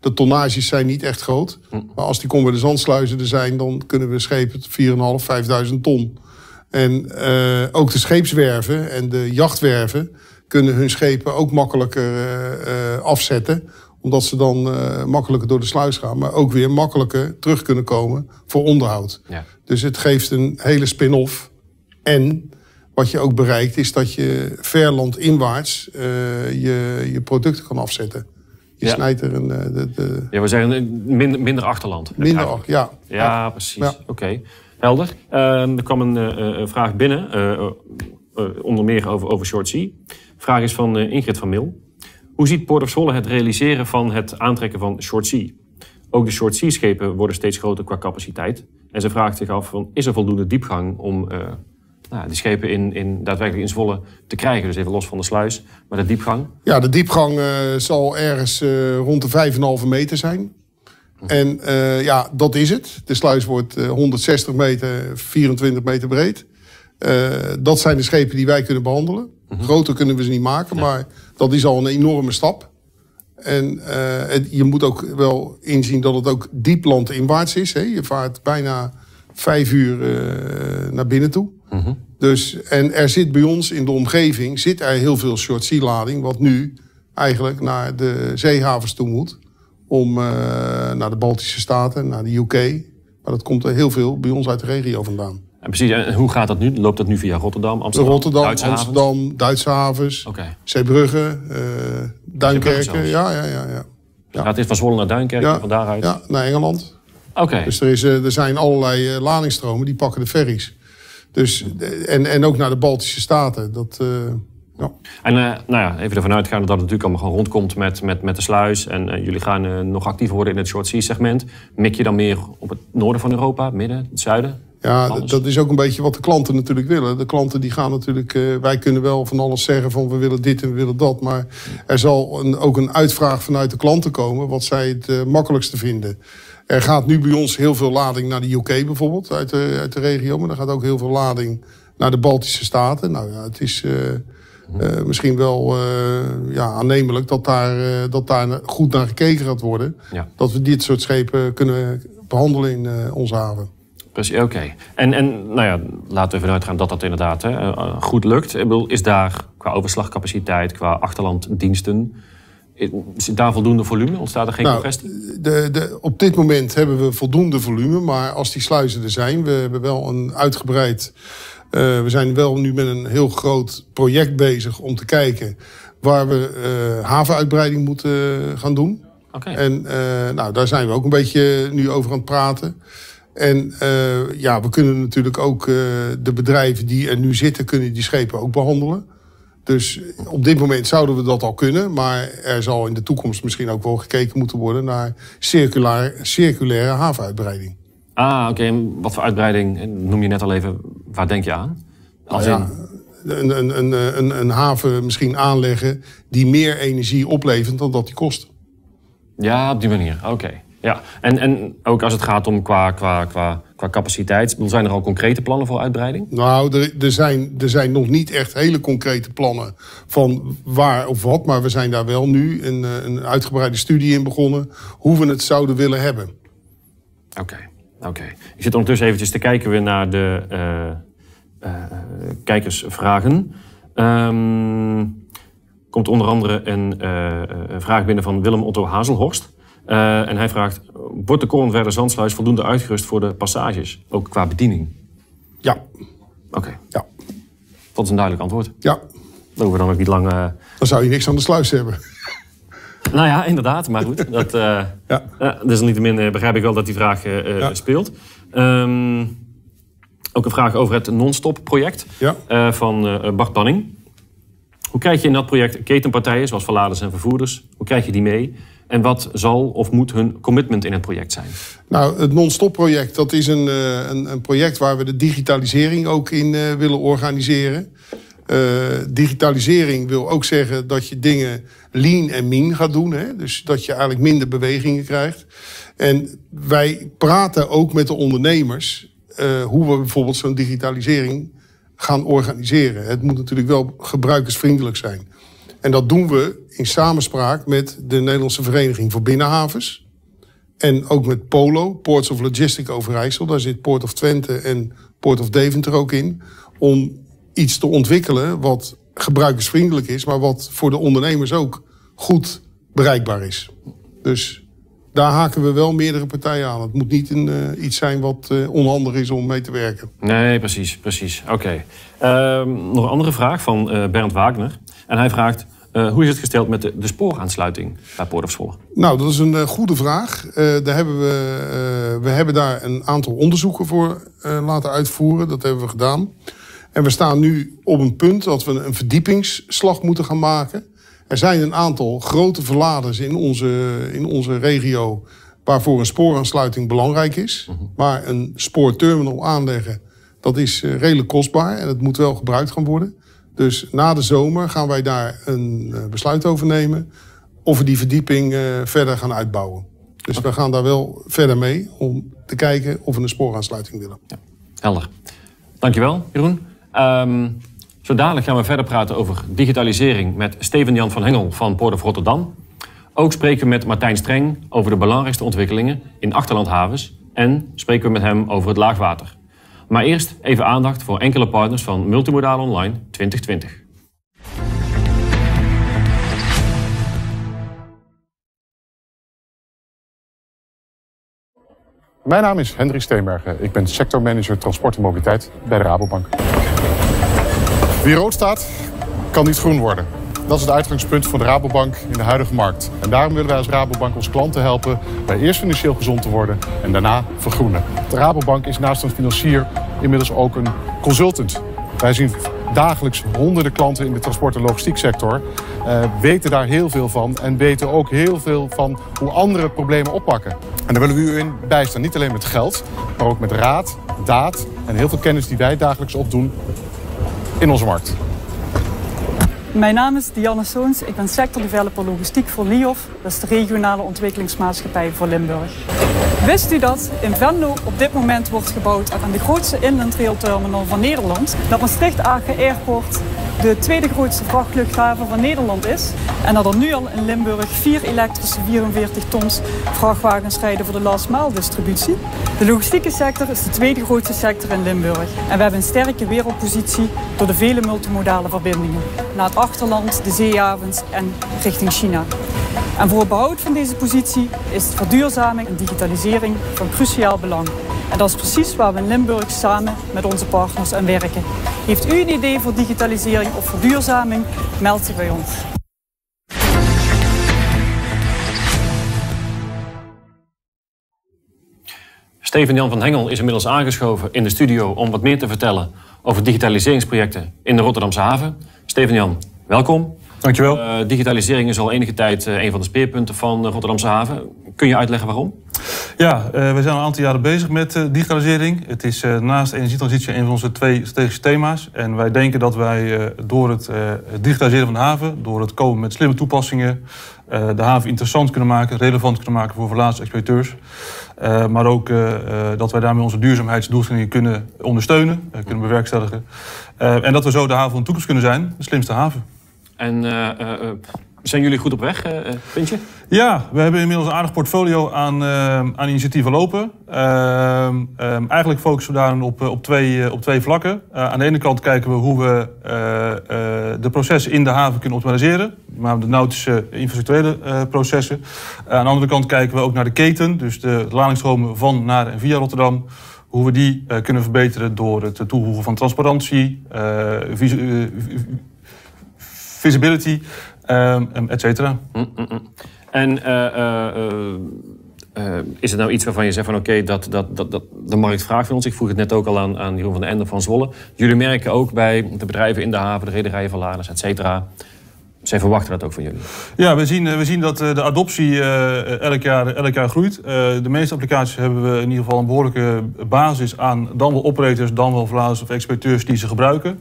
de tonnages zijn niet echt groot. Maar als die komen de zandsluizen er zijn, dan kunnen we schepen tot 4.500, 5.000 ton. En eh, ook de scheepswerven en de jachtwerven kunnen hun schepen ook makkelijker eh, eh, afzetten omdat ze dan uh, makkelijker door de sluis gaan, maar ook weer makkelijker terug kunnen komen voor onderhoud. Ja. Dus het geeft een hele spin-off. En wat je ook bereikt, is dat je ver landinwaarts uh, je, je producten kan afzetten. Je Ja. snijdt er een. de, de, Ja, we zeggen eh, minder, minder achterland. minder. Ja. Ja, precies. Ja. Oké, helder. Ehm, er kwam een eh, eh, vraag binnen, eh, eh, eh, onder meer over, over short sea. Vraag is van eh, Ingrid van Mil. Hoe ziet Port of Zwolle het realiseren van het aantrekken van short sea? Ook de short sea schepen worden steeds groter qua capaciteit. En ze vraagt zich af, is er voldoende diepgang om eh, nou, die schepen in, in, daadwerkelijk in Zwolle te krijgen? Dus even los van de sluis, maar de diepgang. Ja, de diepgang eh, zal ergens rond de 5,5 meter zijn. En ja, dat is het. De sluis wordt eh, 160 meter, 24 meter breed. Eh, dat zijn de schepen die wij kunnen behandelen. Groter kunnen we ze niet maken, maar dat is al een enorme stap. En eh, het- je moet ook wel inzien dat het ook diep landinwaarts is. Hè? Je vaart bijna vijf uur eh, naar binnen toe. Dus, en er zit bij ons in de omgeving zit er heel veel short sea lading, wat nu eigenlijk naar de zeehavens toe moet. Om naar de Baltische Staten, naar de UK. Maar dat komt er heel veel bij ons uit de regio vandaan. En precies, en hoe gaat dat nu? Loopt dat nu via Rotterdam, Amsterdam, Rotterdam, Duitse havens? Amsterdam, Duitse havens. Zeebrugge, eh Zeebrugge Duinkerken. Ja, ja, ja. ja. Ja. Gaat dit van Zwolle naar Duinkerken en van daaruit? ja, naar Engeland. Oké. Dus er, is, eh, er zijn allerlei eh, ladingsstromen, die pakken de ferries. Dus, en, en ook naar de Baltische Staten. Dat, ja. En nou ja, even ervan uitgaande dat het natuurlijk allemaal gewoon rondkomt met, met, met de sluis. En jullie gaan nog actiever worden in het short sea segment. Mik je dan meer op het noorden van Europa, midden, het zuiden? Ja, dat is ook een beetje wat de klanten natuurlijk willen. De klanten die gaan natuurlijk... eh, wij kunnen wel van alles zeggen van we willen dit en we willen dat. Maar er zal een, ook een uitvraag vanuit de klanten komen... wat zij het eh, makkelijkste vinden. Er gaat nu bij ons heel veel lading naar de UK bijvoorbeeld, uit de, uit de regio. Maar er gaat ook heel veel lading naar de Baltische Staten. Nou ja, het is... eh, misschien wel ja, aannemelijk dat daar, dat daar goed naar gekeken gaat worden. Ja. Dat we dit soort schepen kunnen behandelen in onze haven. Precies, oké. En, en nou ja, laten we ervan uitgaan dat dat inderdaad hè, eh, goed lukt. Ik bedoel, is daar qua overslagcapaciteit, qua achterlanddiensten... Is daar voldoende volume? Ontstaat er geen Nou, congestie? De, de, op dit moment hebben we voldoende volume, maar als die sluizen er zijn, we hebben wel een uitgebreid. eh, we zijn wel nu met een heel groot project bezig om te kijken waar we eh, havenuitbreiding moeten eh, gaan doen. Oké. En eh, nou, daar zijn we ook een beetje nu over aan het praten. En eh, ja, we kunnen natuurlijk ook eh, de bedrijven die er nu zitten, kunnen die schepen ook behandelen. Dus op dit moment zouden we dat al kunnen. Maar er zal in de toekomst misschien ook wel gekeken moeten worden naar circulair, circulaire havenuitbreiding. Ah, oké. En Wat voor uitbreiding noem je net al even? Waar denk je aan? Als Nou ja, in, een, een, een, een, een haven misschien aanleggen die meer energie oplevert dan dat die kost. Ja, op die manier. Oké. Ja. En, en ook als het gaat om qua, qua, qua, qua capaciteit, zijn er al concrete plannen voor uitbreiding? Nou, er, er, zijn, er zijn nog niet echt hele concrete plannen van waar of wat. Maar we zijn daar wel nu een, eh, een uitgebreide studie in begonnen hoe we het zouden willen hebben. Oké. Oké. Ik zit ondertussen eventjes te kijken weer naar de uh, uh, kijkersvragen. Um, komt onder andere een, uh, een, vraag binnen van Willem Otto Hazelhorst. En hij vraagt, wordt de Korenverder Zandsluis voldoende uitgerust voor de passages? Ook qua bediening? Ja. Oké. Ja. Dat is een duidelijk antwoord. Ja. Dan hoeven we dan ook niet lang... Dan zou je niks aan de sluis hebben. [LAUGHS] Nou ja, inderdaad. Maar goed, dat, uh, [LAUGHS] ja. uh, desalniettemin begrijp ik wel dat die vraag ja. speelt. Um, ook een vraag over het non-stop project ja. van Bart Banning. Hoe krijg je in dat project ketenpartijen, zoals verladers en vervoerders, hoe krijg je die mee? En wat zal of moet hun commitment in het project zijn? Nou, het non-stop project, dat is een, een, een, project waar we de digitalisering ook in willen organiseren. Uh, digitalisering wil ook zeggen dat je dingen lean en mean gaat doen. Hè? Dus dat je eigenlijk minder bewegingen krijgt. En wij praten ook met de ondernemers hoe we bijvoorbeeld zo'n digitalisering gaan organiseren. Het moet natuurlijk wel gebruikersvriendelijk zijn. En dat doen we in samenspraak met de Nederlandse Vereniging voor Binnenhavens. En ook met POLO, Ports of Logistic Overijssel. Daar zit Port of Twente en Port of Deventer ook in. Om iets te ontwikkelen wat gebruikersvriendelijk is, maar wat voor de ondernemers ook goed bereikbaar is. Dus daar haken we wel meerdere partijen aan. Het moet niet een, uh, iets zijn wat uh, onhandig is om mee te werken. Nee, precies, precies. Oké. Uh, nog een andere vraag van uh, Bernd Wagner. En hij vraagt, hoe is het gesteld met de, de spooraansluiting bij Poort of Zwolle? Nou, dat is een goede vraag. daar hebben we, we hebben daar een aantal onderzoeken voor laten uitvoeren. Dat hebben we gedaan. En we staan nu op een punt dat we een verdiepingsslag moeten gaan maken. Er zijn een aantal grote verladers in onze, in onze regio waarvoor een spooraansluiting belangrijk is. Mhm. Maar een spoorterminal aanleggen, dat is eh, redelijk kostbaar en het moet wel gebruikt gaan worden. Dus na de zomer gaan wij daar een eh, besluit over nemen of we die verdieping uh, verder gaan uitbouwen. Dus we gaan daar wel verder mee om te kijken of we een spooraansluiting willen. Ja, helder. Dankjewel, Jeroen. Um, zo dadelijk gaan we verder praten over digitalisering met Steven-Jan van Hengel van Port of Rotterdam. Ook spreken we met Martijn Streng over de belangrijkste ontwikkelingen in achterlandhavens en spreken we met hem over het laagwater. Maar eerst even aandacht voor enkele partners van Multimodaal Online 2020. Mijn naam is Hendrik Steenbergen. Ik ben sectormanager transport en mobiliteit bij de Rabobank. Wie rood staat, kan niet groen worden. Dat is het uitgangspunt van de Rabobank in de huidige markt. En daarom willen wij als Rabobank onze klanten helpen bij eerst financieel gezond te worden en daarna vergroenen. De Rabobank is naast een financier inmiddels ook een consultant. Wij zien dagelijks honderden klanten in de transport- en logistieksector. Uh, weten daar heel veel van en weten ook heel veel van hoe andere problemen oppakken. En daar willen we u in bijstaan. Niet alleen met geld, maar ook met raad, daad en heel veel kennis die wij dagelijks opdoen in onze markt. Mijn naam is Dianne Soons. Ik ben sector developer logistiek voor LIOF. Dat is de regionale ontwikkelingsmaatschappij voor Limburg. Wist u dat in Venlo op dit moment wordt gebouwd aan de grootste inland terminal van Nederland? Dat Maastricht Aken Airport de tweede grootste vrachtluchthaven van Nederland is. En dat er nu al in Limburg vier elektrische 44 tons vrachtwagens rijden voor de last mile distributie. De logistieke sector is de tweede grootste sector in Limburg. En we hebben een sterke wereldpositie door de vele multimodale verbindingen. Naar het achterland, de zeehavens en richting China. En voor het behoud van deze positie is verduurzaming en digitalisering van cruciaal belang. En dat is precies waar we in Limburg samen met onze partners aan werken. Heeft u een idee voor digitalisering of verduurzaming? Meld zich bij ons. Steven-Jan van Hengel is inmiddels aangeschoven in de studio om wat meer te vertellen over digitaliseringsprojecten in de Rotterdamse haven. Steven-Jan, welkom. Dankjewel. Uh, digitalisering is al enige tijd uh, een van de speerpunten van de Rotterdamse haven. Kun je uitleggen waarom? Ja, we zijn al een aantal jaren bezig met digitalisering. Het is naast energietransitie een van onze twee strategische thema's. En wij denken dat wij door het digitaliseren van de haven, door het komen met slimme toepassingen, de haven interessant kunnen maken, relevant kunnen maken voor verlaatste. Uh, maar ook uh, dat wij daarmee onze duurzaamheidsdoelstellingen kunnen ondersteunen, kunnen bewerkstelligen. en dat we zo de haven van de toekomst kunnen zijn, de slimste haven. En zijn jullie goed op weg, vind je? Ja, we hebben inmiddels een aardig portfolio aan, aan initiatieven lopen. Ehm, ehm, eigenlijk focussen we daar op, op, twee, op twee vlakken. aan de ene kant kijken we hoe we de processen in de haven kunnen optimaliseren maar de nautische infrastructurele uh, processen. Uh, aan de andere kant kijken we ook naar de keten, dus de ladingsstromen van, naar en via Rotterdam. Hoe we die uh, kunnen verbeteren door het toevoegen van transparantie, vis visibility, et cetera. Mm, mm, mm. En is het nou iets waarvan je zegt van oké, dat, dat, dat, dat de markt vraagt van ons? Ik vroeg het net ook al aan, aan Jeroen van den Ende van Zwolle. Jullie merken ook bij de bedrijven in de haven, de rederijen van Laders, et cetera zij verwachten dat ook van jullie. Ja, we zien, eh, we zien dat eh, de adoptie uh, elk, jaar, elk jaar groeit. Uh, de meeste applicaties hebben we in ieder geval een behoorlijke basis aan dan wel operators, dan wel verladers of expediteurs die ze gebruiken.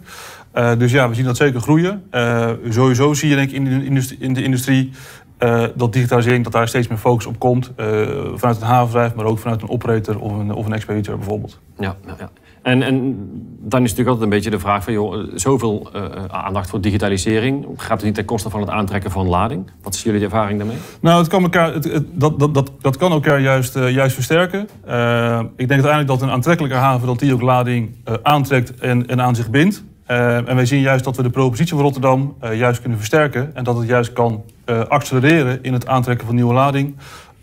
Uh, dus ja, we zien dat zeker groeien. sowieso zie je denk ik in de industrie, in de industrie dat digitalisering, dat daar steeds meer focus op komt. vanuit een havenbedrijf, maar ook vanuit een operator of een, of een expediteur bijvoorbeeld. Ja, ja. En, en dan is natuurlijk altijd een beetje de vraag van, joh, zoveel uh, aandacht voor digitalisering. Gaat het niet ten koste van het aantrekken van lading? Wat is jullie ervaring daarmee? Nou, het kan elkaar, het, dat, dat, dat, dat kan elkaar juist, uh, juist versterken. Uh, ik denk uiteindelijk dat een aantrekkelijke haven dat die ook lading aantrekt en, en aan zich bindt. En wij zien juist dat we de propositie van Rotterdam juist kunnen versterken. En dat het juist kan accelereren in het aantrekken van nieuwe lading.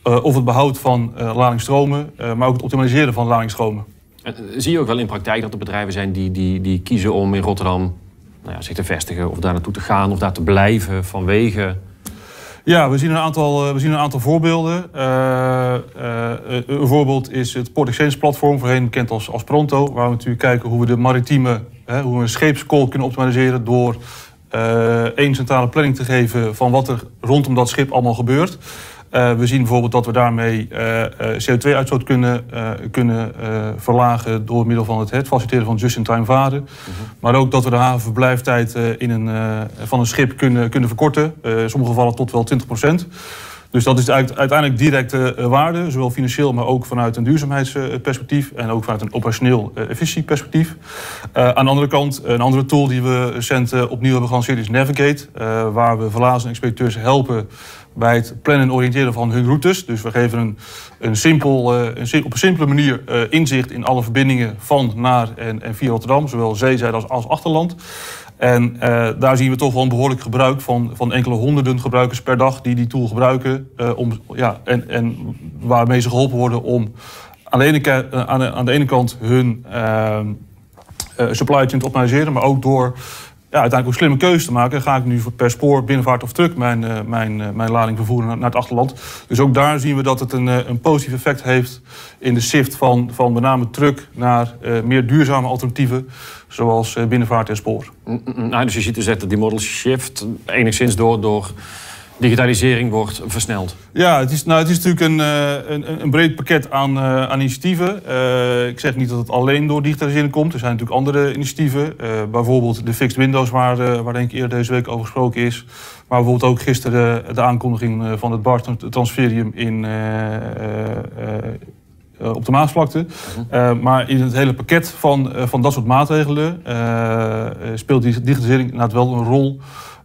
of het behoud van ladingsstromen, maar ook het optimaliseren van ladingsstromen. Eh, zie je ook wel in praktijk dat er bedrijven zijn die, die, die kiezen om in Rotterdam nou ja, zich te vestigen of daar naartoe te gaan of daar te blijven vanwege. Ja, we zien een aantal, eh, we zien een aantal voorbeelden. Uh, uh, een voorbeeld is het Port Exchange platform, voorheen bekend als, als Pronto, waar we natuurlijk kijken hoe we de maritieme, hoe we een scheepskool kunnen optimaliseren door één centrale planning te geven van wat er rondom dat schip allemaal gebeurt. Uh, we zien bijvoorbeeld dat we daarmee uh, uh, CO2-uitstoot kunnen, kunnen verlagen door middel van het, het faciliteren van just-in-time varen. Mhm. Maar ook dat we de havenverblijftijd in een, van een schip kunnen, kunnen verkorten. in sommige gevallen tot wel 20 procent. Dus dat is uiteindelijk directe waarde, zowel financieel, maar ook vanuit een duurzaamheidsperspectief en ook vanuit een operationeel efficiëntieperspectief. aan de andere kant, een andere tool die we recent opnieuw hebben gelanceerd is Navigate, waar we verlazen expediteurs helpen bij het plannen en oriënteren van hun routes. Dus we geven een, een simpel, op een simpele manier inzicht in alle verbindingen van, naar en, en via Rotterdam, zowel zeezijde als, als achterland. En uh, daar zien we toch wel een behoorlijk gebruik van, van enkele honderden gebruikers per dag die die tool gebruiken. om, ja, en, en waarmee ze geholpen worden om aan de ene, aan de, aan de ene kant hun supply chain te optimaliseren, maar ook door ja, uiteindelijk ook slimme keuze te maken. Ga ik nu per spoor, binnenvaart of truck mijn, uh, mijn, uh, mijn lading vervoeren naar, het achterland. Dus ook daar zien we dat het een, uh, een positief effect heeft in de shift van, van met name truck naar meer duurzame alternatieven. Zoals binnenvaart en spoor. Nou, dus je ziet dus dat die model shift enigszins door, door digitalisering wordt versneld? Ja, het is, nou, het is natuurlijk een, eh, een, een breed pakket aan, uh, aan initiatieven. Uh, ik zeg niet dat het alleen door digitalisering komt. Er zijn natuurlijk andere initiatieven. Uh, bijvoorbeeld de fixed windows, waar, waar denk ik eerder deze week over gesproken is. Maar bijvoorbeeld ook gisteren de, de aankondiging van het BART transferium in, op de Maasvlakte. Uh, maar in het hele pakket van, van dat soort maatregelen speelt die digitalisering inderdaad wel een rol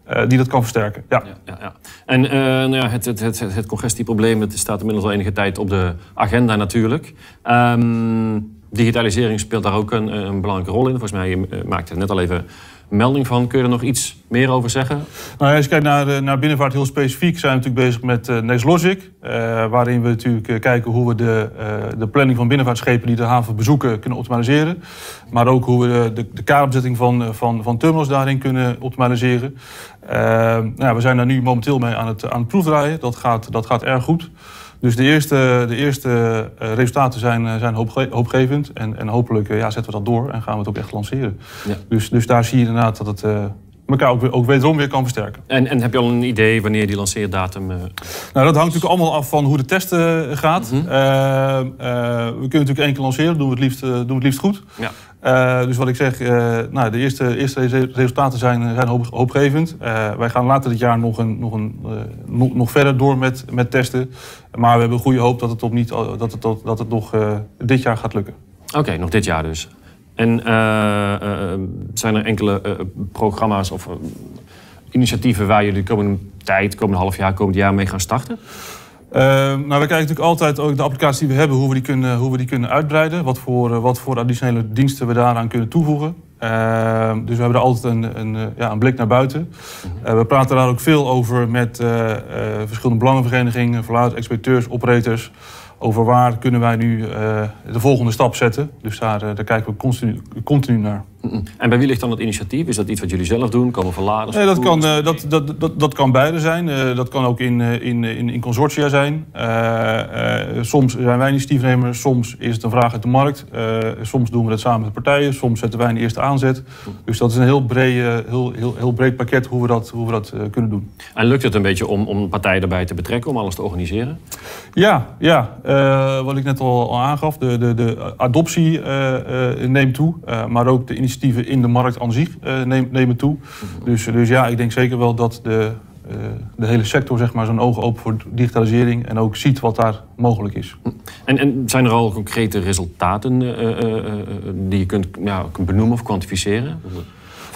uh, die dat kan versterken. Ja. ja, ja, ja. En uh, nou ja, het, het, het, congestieprobleem staat inmiddels al enige tijd op de agenda natuurlijk. Um, digitalisering speelt daar ook een, een, belangrijke rol in. Volgens mij je uh, maakte het net al even melding van. Kun je er nog iets meer over zeggen? Nou, als je kijkt naar, naar binnenvaart heel specifiek, zijn we natuurlijk bezig met uh, NextLogic. Uh, waarin we natuurlijk kijken hoe we de, de planning van binnenvaartschepen die de haven bezoeken kunnen optimaliseren. Maar ook hoe we de, de, van, van, van terminals daarin kunnen optimaliseren. nou, we zijn daar nu momenteel mee aan het, aan het proefdraaien. Dat gaat, dat gaat erg goed. Dus de eerste, de eerste uh, resultaten zijn, uh, zijn hoopge hoopgevend. En, en hopelijk uh, ja, zetten we dat door en gaan we het ook echt lanceren. Ja. Dus, dus daar zie je inderdaad dat het, elkaar ook, weer, ook wederom weer kan versterken. En, en heb je al een idee wanneer die lanceerdatum... Uh... Nou, dat hangt natuurlijk allemaal af van hoe de test gaat. Mm we kunnen natuurlijk één keer lanceren, doen we het liefst, doen we het liefst goed. Ja. Uh, dus wat ik zeg, uh, nou, de eerste, eerste resultaten zijn, zijn hoop, hoopgevend. Uh, wij gaan later dit jaar nog, een, nog, een, nog, nog, verder door met, met testen. Maar we hebben goede hoop dat het, op niet, dat het, dat het nog dit jaar gaat lukken. Oké, nog dit jaar dus. En zijn er enkele programma's of initiatieven waar jullie de komende tijd, komende half jaar, komend jaar mee gaan starten? Uh, nou, we kijken natuurlijk altijd ook de applicaties die we hebben, hoe we die kunnen, hoe we die kunnen uitbreiden. Wat voor, uh, wat voor additionele diensten we daaraan kunnen toevoegen. Uh, dus we hebben er altijd een, een, eh, ja, een blik naar buiten. Mhm. we praten daar ook veel over met verschillende belangenverenigingen, verluid, expediteurs, operators over waar kunnen wij nu de volgende stap zetten. Dus daar, daar kijken we continu, continu naar. En bij wie ligt dan het initiatief? Is dat iets wat jullie zelf doen? Komen verladers? Nee, dat, kan, uh, dat, dat, dat, dat kan beide zijn. dat kan ook in, in, in, in consortia zijn. soms zijn wij initiatiefnemers, soms is het een vraag uit de markt. soms doen we dat samen met partijen, soms zetten wij een eerste aanzet. Dus dat is een heel breed, heel, heel, heel breed pakket hoe we dat, hoe we dat kunnen doen. En lukt het een beetje om, om partijen erbij te betrekken, om alles te organiseren? Ja, ja. Wat ik net al, aangaf, de, de, de adoptie neemt toe. maar ook de initiatieven in de markt aan zich neem, nemen toe. Dus, dus ja, ik denk zeker wel dat de, de hele sector zeg maar, zijn ogen open voor digitalisering en ook ziet wat daar mogelijk is. En, en zijn er al concrete resultaten die je kunt, ja, kunt benoemen of kwantificeren?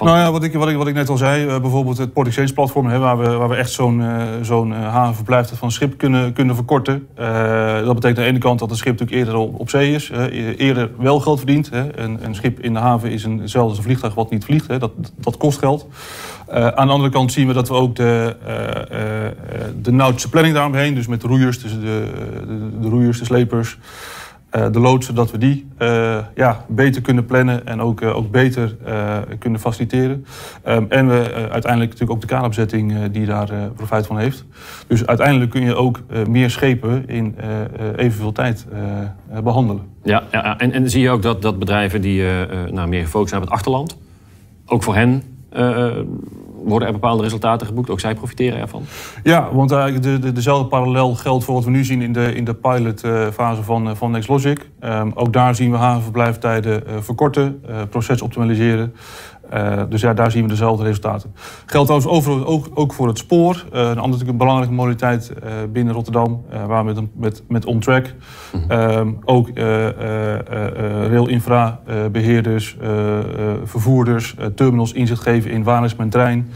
Nou ja, wat ik, wat ik, net al zei, uh, bijvoorbeeld het Port Exchange platform, waar, we, waar we echt zo'n uh, zo'n uh, havenverblijf van schip kunnen, kunnen verkorten. dat betekent aan de ene kant dat het schip natuurlijk eerder op, op zee is, e-, eerder wel geld verdient. Hè. Een, een, schip in de haven is een, hetzelfde als een vliegtuig wat niet vliegt, hè. Dat, dat kost geld. aan de andere kant zien we dat we ook de, de planning daaromheen, dus met de roeiers, de, de, de roeiers, de slepers. Uh, de loodsen, dat we die uh, ja, beter kunnen plannen en ook, uh, ook beter kunnen faciliteren. Um, en we uiteindelijk natuurlijk ook de kaderopzetting die daar profijt van heeft. Dus uiteindelijk kun je ook meer schepen in evenveel tijd behandelen. Ja, ja, en, en zie je ook dat, dat bedrijven die nou, meer gefocust zijn op het achterland, ook voor hen worden er bepaalde resultaten geboekt? Ook zij profiteren ervan? Ja, want eigenlijk de, de, dezelfde parallel geldt voor wat we nu zien in de, in de pilotfase van, eh, van NextLogic. Um, ook daar zien we havenverblijfstijden uh, verkorten, proces optimaliseren. Uh, dus ja, daar zien we dezelfde resultaten. Geldt trouwens over, ook, ook voor het spoor. Uh, een andere natuurlijk een belangrijke modaliteit uh, binnen Rotterdam, waar we met, met, met OnTrack mm -hmm. ook rail-infra beheerders, vervoerders, terminals inzicht geven in waar is mijn trein,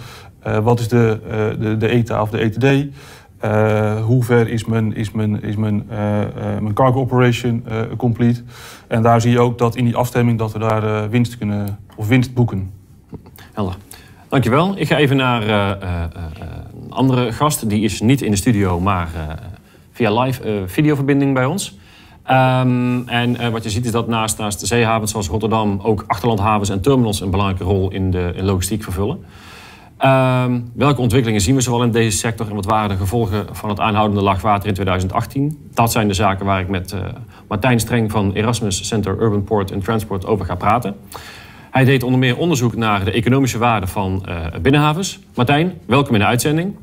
wat is de, de, de ETA of de ETD. Uh, hoe ver is mijn, is mijn, is mijn, uh, uh, mijn cargo operation complete? En daar zie je ook dat in die afstemming dat we daar winst kunnen of winst boeken. Helder. Dankjewel. Ik ga even naar een andere gast. Die is niet in de studio, maar via live videoverbinding bij ons. Um, en wat je ziet is dat naast, naast de zeehavens zoals Rotterdam ook achterlandhavens en terminals een belangrijke rol in de in logistiek vervullen. Um, welke ontwikkelingen zien we zoal in deze sector en wat waren de gevolgen van het aanhoudende laagwater in 2018? Dat zijn de zaken waar ik met Martijn Streng van Erasmus Center Urban Port and Transport over ga praten. Hij deed onder meer onderzoek naar de economische waarde van uh, binnenhavens. Martijn, welkom in de uitzending.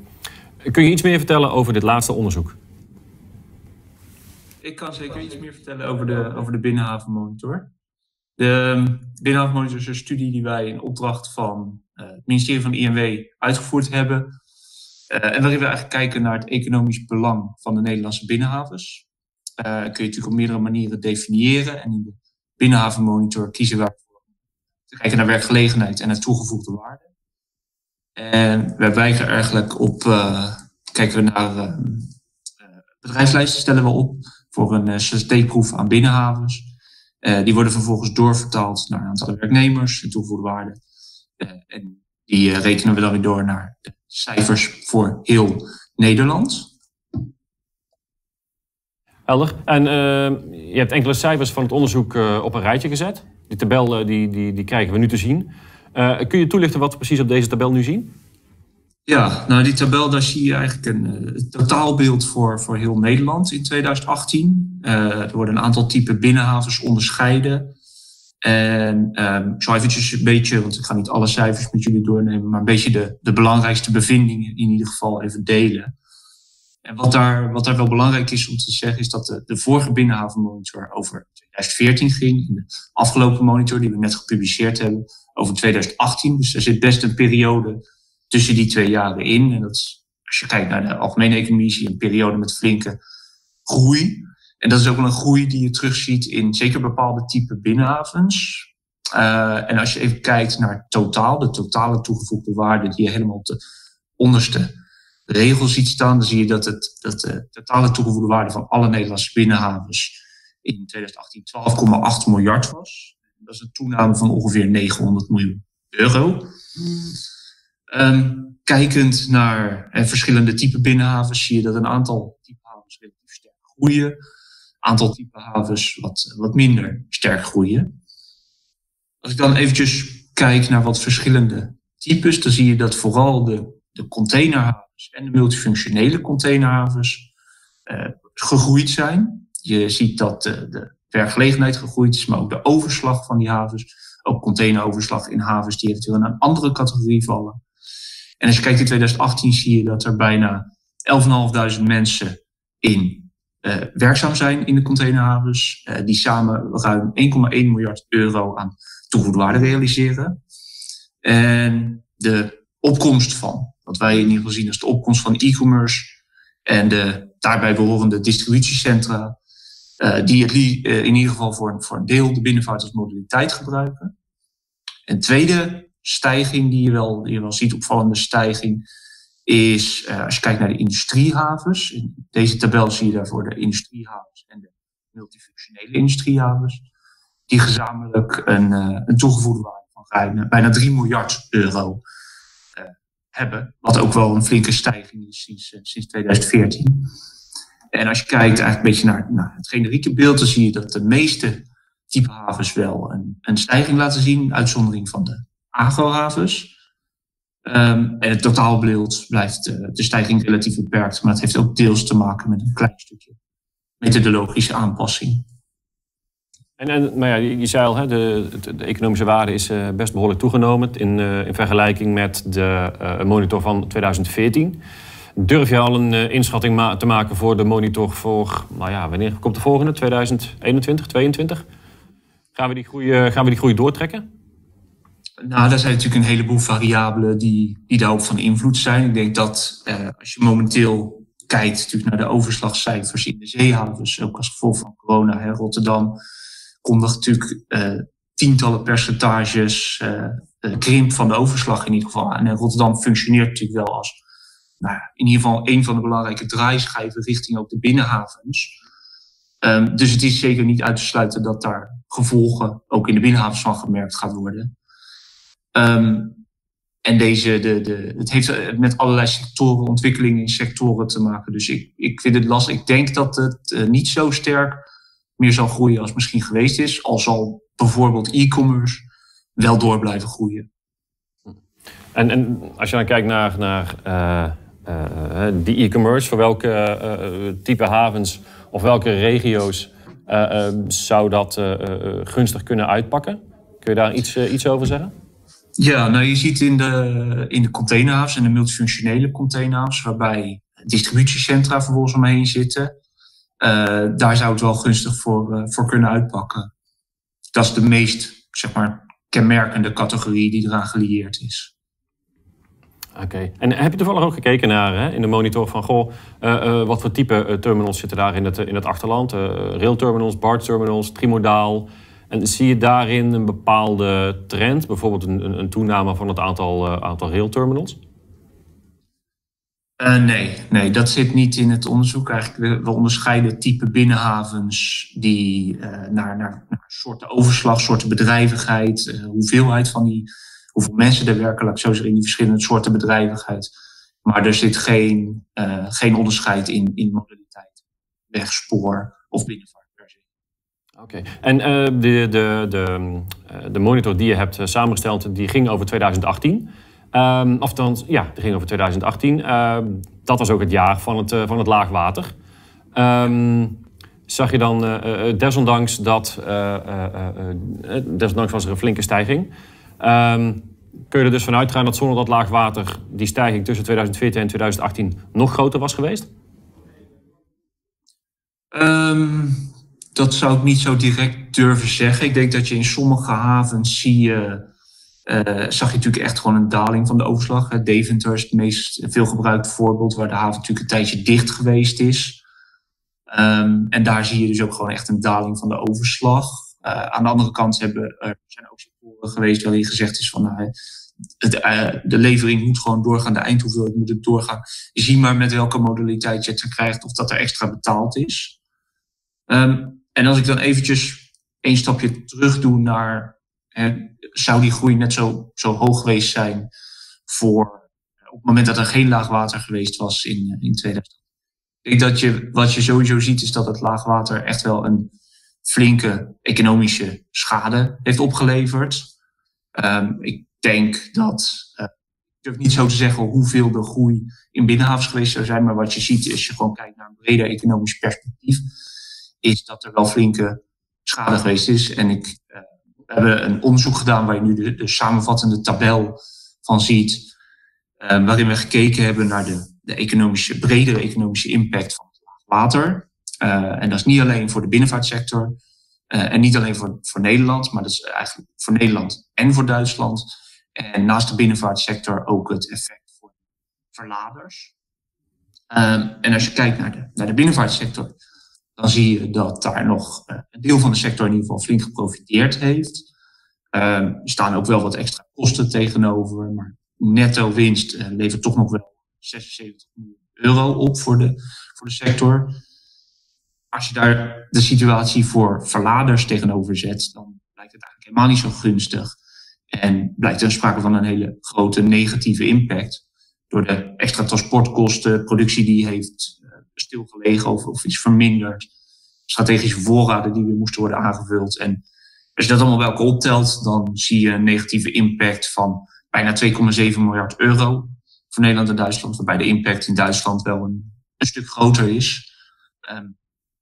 Kun je iets meer vertellen over dit laatste onderzoek? Ik kan zeker iets meer vertellen over de, over de Binnenhavenmonitor. De ehm, Binnenhavenmonitor is een studie die wij in opdracht van uh, het ministerie van INW uitgevoerd hebben. Uh, en waarin we eigenlijk kijken naar het economisch belang van de Nederlandse binnenhavens. Uh, kun je natuurlijk op meerdere manieren definiëren. En in de Binnenhavenmonitor kiezen we te kijken naar werkgelegenheid en naar toegevoegde waarde. En wij wijken eigenlijk op, kijken we naar bedrijfslijsten stellen we op voor een steekproef aan binnenhavens. Die worden vervolgens doorvertaald naar een aantal werknemers en toegevoegde waarde. En die rekenen we dan weer door naar de cijfers voor heel Nederland. Helder. En je hebt enkele cijfers van het onderzoek op een rijtje gezet. Die tabel die, die, die krijgen we nu te zien. kun je toelichten wat we precies op deze tabel nu zien? Ja, nou die tabel, daar zie je eigenlijk een uh, totaalbeeld voor, voor heel Nederland in 2018. Uh, er worden een aantal typen binnenhavens onderscheiden. En um, ik zal eventjes een beetje, want ik ga niet alle cijfers met jullie doornemen, maar een beetje de, de belangrijkste bevindingen in ieder geval even delen. En wat daar, wat daar wel belangrijk is om te zeggen, is dat de, de vorige binnenhavenmonitor over 2014 ging. De afgelopen monitor, die we net gepubliceerd hebben, over 2018. Dus er zit best een periode tussen die twee jaren in. En dat is, als je kijkt naar de algemene economie, zie je een periode met flinke groei. En dat is ook wel een groei die je terugziet in zeker bepaalde type binnenhavens. Uh, en als je even kijkt naar totaal, de totale toegevoegde waarde die je helemaal op de onderste regel ziet staan, dan zie je dat, het, dat de totale toegevoegde waarde van alle Nederlandse binnenhavens in 2018 12,8 miljard was. Dat is een toename van ongeveer 900 miljoen euro. Um, kijkend naar eh, verschillende type binnenhavens zie je dat een aantal type havens relatief sterk groeien aantal type havens wat, wat minder sterk groeien. Als ik dan eventjes kijk naar wat verschillende types, dan zie je dat vooral de, de containerhavens en de multifunctionele containerhavens uh, gegroeid zijn. Je ziet dat de, werkgelegenheid gegroeid is, maar ook de overslag van die havens. Ook containeroverslag in havens die eventueel in een andere categorie vallen. En als je kijkt in 2018 zie je dat er bijna 11.500 mensen in uh, werkzaam zijn in de containerhavens, uh, die samen ruim 1,1 miljard euro aan toegevoegde waarde realiseren. En de opkomst van, wat wij in ieder geval zien als de opkomst van e-commerce en de daarbij behorende distributiecentra, uh, die het in ieder geval voor, voor een deel de binnenvaart als modaliteit gebruiken. Een tweede stijging die je wel, je wel ziet, opvallende stijging, is, uh, als je kijkt naar de industriehavens, in deze tabel zie je daarvoor de industriehavens en de multifunctionele industriehavens, die gezamenlijk een, een toegevoegde waarde van ruim, bijna 3 miljard euro hebben. Wat ook wel een flinke stijging is sinds, sinds 2014. En als je kijkt eigenlijk een beetje naar, het generieke beeld, dan zie je dat de meeste type havens wel een, een stijging laten zien, uitzondering van de agrohavens. Um, en het totaalbeeld blijft uh, de stijging relatief beperkt, maar het heeft ook deels te maken met een klein stukje methodologische aanpassing. En, en maar ja, je zei al, hè, de, de, economische waarde is uh, best behoorlijk toegenomen in, uh, in vergelijking met de monitor van 2014. Durf je al een inschatting ma te maken voor de monitor voor, nou ja, wanneer komt de volgende? 2021, 2022? Gaan we die groei, gaan we die groei doortrekken? Nou, daar zijn natuurlijk een heleboel variabelen die, die daarop van invloed zijn. Ik denk dat eh, als je momenteel kijkt natuurlijk naar de overslagcijfers in de zeehavens, ook als gevolg van corona, hè, Rotterdam kondigt natuurlijk tientallen percentages krimp van de overslag in ieder geval. En Rotterdam functioneert natuurlijk wel als nou, in ieder geval een van de belangrijke draaischijven richting ook de binnenhavens. Um, dus het is zeker niet uit te sluiten dat daar gevolgen ook in de binnenhavens van gemerkt gaat worden. Um, en deze, de, de, het heeft met allerlei sectoren, ontwikkelingen in sectoren te maken. Dus ik, ik vind het lastig. Ik denk dat het uh, niet zo sterk meer zal groeien als misschien geweest is. Al zal bijvoorbeeld e-commerce wel door blijven groeien. En, en als je dan kijkt naar, naar uh, die e-commerce, voor welke type havens of welke regio's zou dat gunstig kunnen uitpakken? Kun je daar iets, iets over zeggen? Ja, nou je ziet in de, in de containerhavens en de multifunctionele containerhavens, waarbij distributiecentra vervolgens omheen zitten, daar zou het wel gunstig voor, voor kunnen uitpakken. Dat is de meest, zeg maar, kenmerkende categorie die eraan gelieerd is. Oké. En heb je toevallig ook gekeken naar hè, in de monitor van goh, uh, wat voor type terminals zitten daar in het, in het achterland? rail terminals, BART terminals, trimodaal. En zie je daarin een bepaalde trend, bijvoorbeeld een, een toename van het aantal, aantal railterminals? Uh, nee, nee, dat zit niet in het onderzoek. Eigenlijk, we, onderscheiden type binnenhavens die naar, naar, naar, soorten overslag, soorten bedrijvigheid, hoeveelheid van die, hoeveel mensen er ik zo zeggen, in die verschillende soorten bedrijvigheid. Maar er zit geen, geen onderscheid in, in modaliteit, wegspoor of binnenvaart. Oké, en uh, de, de, de, uh, de monitor die je hebt samengesteld, die ging over 2018. Um, of dan, ja, die ging over 2018. Ehm, dat was ook het jaar van het, van het laagwater. Um, zag je dan desondanks dat, desondanks was er een flinke stijging. Ehm, kun je er dus vanuit gaan dat zonder dat laagwater die stijging tussen 2014 en 2018 nog groter was geweest? Ehm, dat zou ik niet zo direct durven zeggen. Ik denk dat je in sommige havens zie je, uh, zag je natuurlijk echt gewoon een daling van de overslag. Deventer is het meest veelgebruikte voorbeeld waar de haven natuurlijk een tijdje dicht geweest is. Um, en daar zie je dus ook gewoon echt een daling van de overslag. Uh, aan de andere kant hebben, er zijn ook sectoren geweest waarin gezegd is van nou, uh, de levering moet gewoon doorgaan, de eindhoeveelheid moet het doorgaan. Zie maar met welke modaliteit je het krijgt of dat er extra betaald is. Um, en als ik dan eventjes een stapje terug doe naar, hè, zou die groei net zo, zo hoog geweest zijn voor op het moment dat er geen laagwater geweest was in, in 2000? Ik denk dat je, wat je sowieso ziet is dat het laagwater echt wel een flinke economische schade heeft opgeleverd. Um, ik denk dat, uh, ik durf niet zo te zeggen hoeveel de groei in binnenhavens geweest zou zijn, maar wat je ziet als je gewoon kijkt naar een breder economisch perspectief, is dat er wel flinke schade geweest is. En ik, uh, we hebben een onderzoek gedaan waar je nu de, de samenvattende tabel van ziet, uh, waarin we gekeken hebben naar de, de economische, bredere economische impact van het water. Uh, en dat is niet alleen voor de binnenvaartsector en niet alleen voor, voor Nederland, maar dat is eigenlijk voor Nederland en voor Duitsland. En naast de binnenvaartsector ook het effect voor verladers. Um, en als je kijkt naar de, naar de binnenvaartsector, dan zie je dat daar nog uh, een deel van de sector in ieder geval flink geprofiteerd heeft. Um, er staan ook wel wat extra kosten tegenover, maar netto winst levert toch nog wel 76 miljoen euro op voor de, voor de sector. Als je daar de situatie voor verladers tegenover zet, dan blijkt het eigenlijk helemaal niet zo gunstig. En blijkt er sprake van een hele grote negatieve impact. Door de extra transportkosten, productie die heeft stilgelegen of, iets verminderd. Strategische voorraden die weer moesten worden aangevuld. En als je dat allemaal bij elkaar optelt, dan zie je een negatieve impact van bijna 2,7 miljard euro voor Nederland en Duitsland. Waarbij de impact in Duitsland wel een, stuk groter is. Um,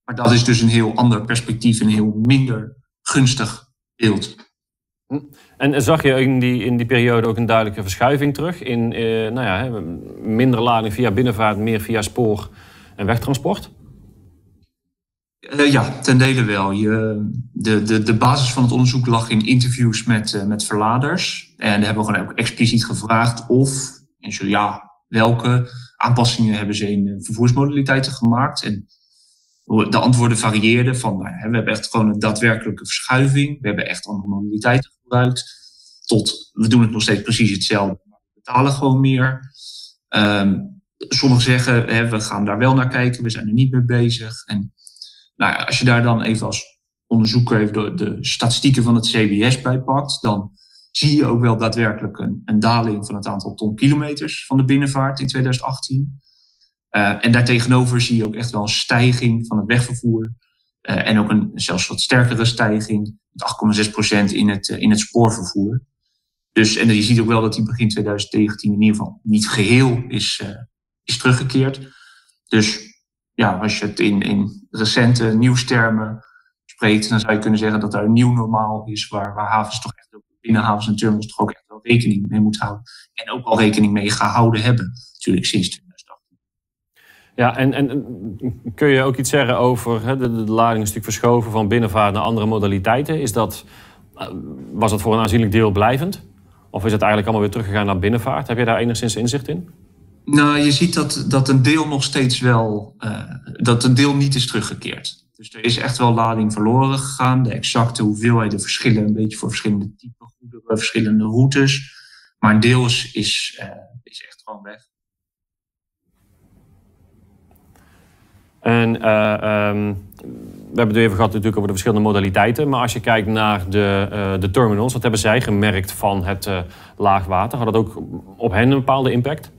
maar dat is dus een heel ander perspectief, een heel minder gunstig beeld. Hm. En zag je in die, in die periode ook een duidelijke verschuiving terug in eh, nou ja, minder lading via binnenvaart, meer via spoor en wegtransport? Uh, ja, ten dele wel. Je, de, de, de basis van het onderzoek lag in interviews met, uh, met verladers. En daar hebben we gewoon ook expliciet gevraagd of, en zo ja, welke aanpassingen hebben ze in vervoersmodaliteiten gemaakt. En de antwoorden varieerden van, nou, we hebben echt gewoon een daadwerkelijke verschuiving. We hebben echt andere modaliteiten gebruikt. Tot, we doen het nog steeds precies hetzelfde, maar we betalen gewoon meer. Um, Sommigen zeggen, hè, we gaan daar wel naar kijken, we zijn er niet mee bezig. En nou als je daar dan even als onderzoeker even de, de statistieken van het CBS bij pakt, dan zie je ook wel daadwerkelijk een, een daling van het aantal tonkilometers van de binnenvaart in 2018. Uh, en daartegenover zie je ook echt wel een stijging van het wegvervoer. Uh, en ook een zelfs wat sterkere stijging, met 8,6% in het, uh, in het spoorvervoer. Dus, en je ziet ook wel dat die begin 2019 in ieder geval niet geheel is, is teruggekeerd. Dus ja, als je het in, in recente nieuwstermen spreekt, dan zou je kunnen zeggen dat er een nieuw normaal is waar, waar havens toch echt, binnen havens en terminals toch ook echt wel rekening mee moeten houden. En ook al rekening mee gehouden hebben, natuurlijk sinds 2018. Ja, en, en kun je ook iets zeggen over hè, de, lading is natuurlijk verschoven van binnenvaart naar andere modaliteiten. Is dat, eh, was dat voor een aanzienlijk deel blijvend? Of is het eigenlijk allemaal weer teruggegaan naar binnenvaart? Heb je daar enigszins inzicht in? Nou, je ziet dat, dat een deel nog steeds wel, uh, dat een deel niet is teruggekeerd. Dus er is echt wel lading verloren gegaan. De exacte hoeveelheden verschillen een beetje voor verschillende typen goederen, verschillende routes. Maar een deel is, is, is echt gewoon weg. En uh, um, we hebben het even gehad natuurlijk over de verschillende modaliteiten. Maar als je kijkt naar de, uh, de terminals, wat hebben zij gemerkt van het uh, laagwater? Had dat ook op hen een bepaalde impact?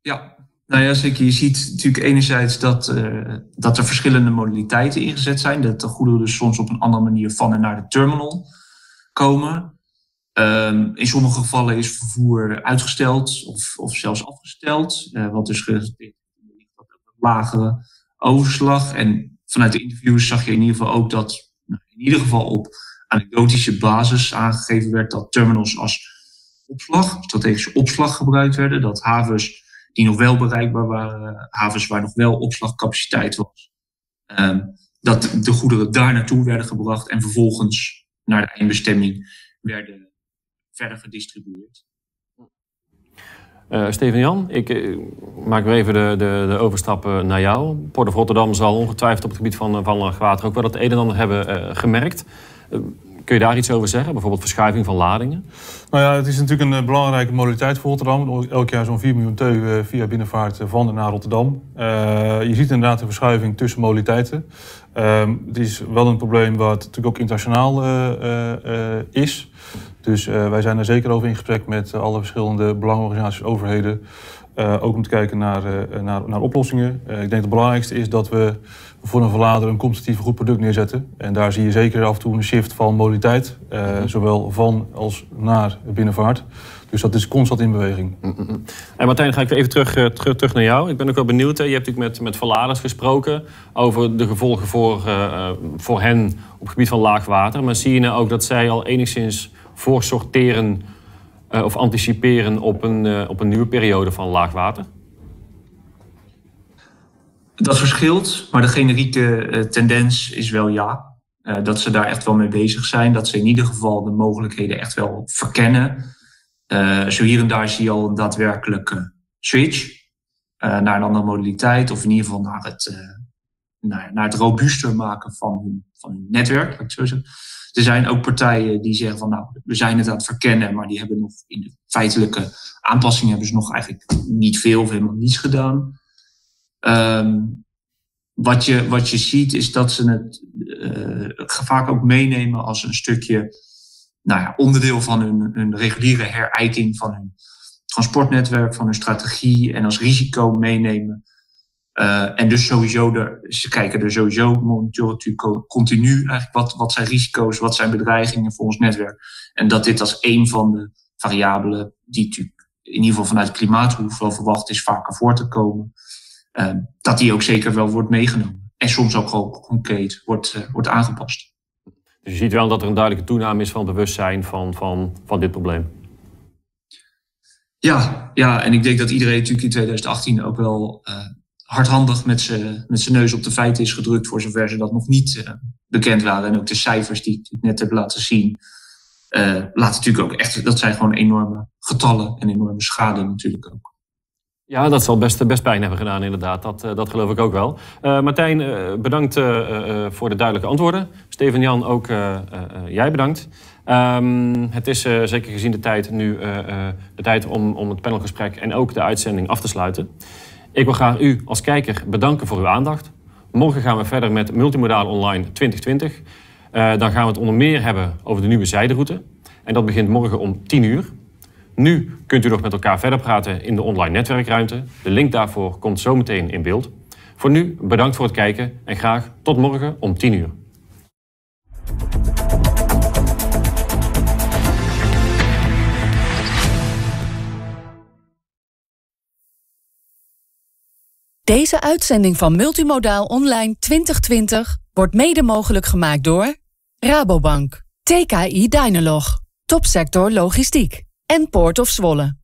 Ja, nou ja, zeker. Je ziet natuurlijk enerzijds dat, dat er verschillende modaliteiten ingezet zijn. Dat de goederen dus soms op een andere manier van en naar de terminal komen. Um, in sommige gevallen is vervoer uitgesteld of, of zelfs afgesteld. Wat dus overslag. En vanuit de interviews zag je in ieder geval ook dat nou, in ieder geval op anekdotische basis aangegeven werd dat terminals als opslag, strategische opslag gebruikt werden. Dat havens die nog wel bereikbaar waren, havens waar nog wel opslagcapaciteit was, ehm, dat de goederen daar naartoe werden gebracht en vervolgens naar de eindbestemming werden verder gedistribueerd. Uh, Steven Jan, ik uh, maak weer even de, de, de overstap naar jou. Port of Rotterdam zal ongetwijfeld op het gebied van, van laagwater ook wel het een en ander hebben gemerkt. kun je daar iets over zeggen? Bijvoorbeeld verschuiving van ladingen? Nou ja, het is natuurlijk een belangrijke modaliteit voor Rotterdam. Elk jaar zo'n 4 miljoen teu via binnenvaart van en naar Rotterdam. je ziet inderdaad een verschuiving tussen modaliteiten. Ehm, het is wel een probleem wat natuurlijk ook internationaal is. Dus uh, wij zijn er zeker over in gesprek met uh, alle verschillende belangenorganisaties, overheden. Uh, ook om te kijken naar, naar, naar oplossingen. ik denk dat het belangrijkste is dat we voor een verlader een competitief goed product neerzetten. En daar zie je zeker af en toe een shift van modaliteit. Zowel van als naar binnenvaart. Dus dat is constant in beweging. Mm -mm. En Martijn, ga ik even terug, terug, terug naar jou. Ik ben ook wel benieuwd. Hè. Je hebt natuurlijk met, met verladers gesproken over de gevolgen voor, voor hen op het gebied van laag water. Maar zie je nou ook dat zij al enigszins voorsorteren uh, of anticiperen op een, uh, op een nieuwe periode van laag water? Dat verschilt, maar de generieke uh, tendens is wel ja. dat ze daar echt wel mee bezig zijn. Dat ze in ieder geval de mogelijkheden echt wel verkennen. zo hier en daar zie je al een daadwerkelijke switch naar een andere modaliteit. Of in ieder geval naar het, naar, naar het robuuster maken van hun, van hun netwerk, ik zo zeggen. Er zijn ook partijen die zeggen van nou, we zijn het aan het verkennen, maar die hebben nog in de feitelijke aanpassingen hebben ze nog eigenlijk niet veel of helemaal niets gedaan. Um, wat, je, wat je ziet is dat ze het uh, vaak ook meenemen als een stukje nou ja, onderdeel van hun, hun reguliere herijking van hun transportnetwerk, van hun strategie en als risico meenemen. Uh, en dus sowieso, de, ze kijken er sowieso continu eigenlijk wat, wat zijn risico's, wat zijn bedreigingen voor ons netwerk. En dat dit als een van de variabelen die natuurlijk in ieder geval vanuit klimaathoef wel verwacht is vaker voor te komen, uh, dat die ook zeker wel wordt meegenomen. En soms ook gewoon concreet wordt, uh, wordt aangepast. Dus je ziet wel dat er een duidelijke toename is van bewustzijn van, van, van dit probleem. Ja, ja, en ik denk dat iedereen natuurlijk in 2018 ook wel hardhandig met zijn neus op de feiten is gedrukt, voor zover ze dat nog niet uh, bekend waren. En ook de cijfers die ik net heb laten zien, uh, laten natuurlijk ook echt, dat zijn gewoon enorme getallen en enorme schade natuurlijk ook. Ja, dat zal best, best pijn hebben gedaan, inderdaad. Dat, uh, dat geloof ik ook wel. Martijn, bedankt voor de duidelijke antwoorden. Steven Jan, ook jij bedankt. Um, het is zeker gezien de tijd nu de tijd om, om het panelgesprek en ook de uitzending af te sluiten. Ik wil graag u als kijker bedanken voor uw aandacht. Morgen gaan we verder met Multimodaal Online 2020. Uh, dan gaan we het onder meer hebben over de nieuwe zijderoute. En dat begint morgen om 10 uur. Nu kunt u nog met elkaar verder praten in de online netwerkruimte. De link daarvoor komt zometeen in beeld. Voor nu bedankt voor het kijken en graag tot morgen om 10 uur. Deze uitzending van Multimodaal Online 2020 wordt mede mogelijk gemaakt door Rabobank, TKI Dynalog, Topsector Logistiek en Poort of Zwolle.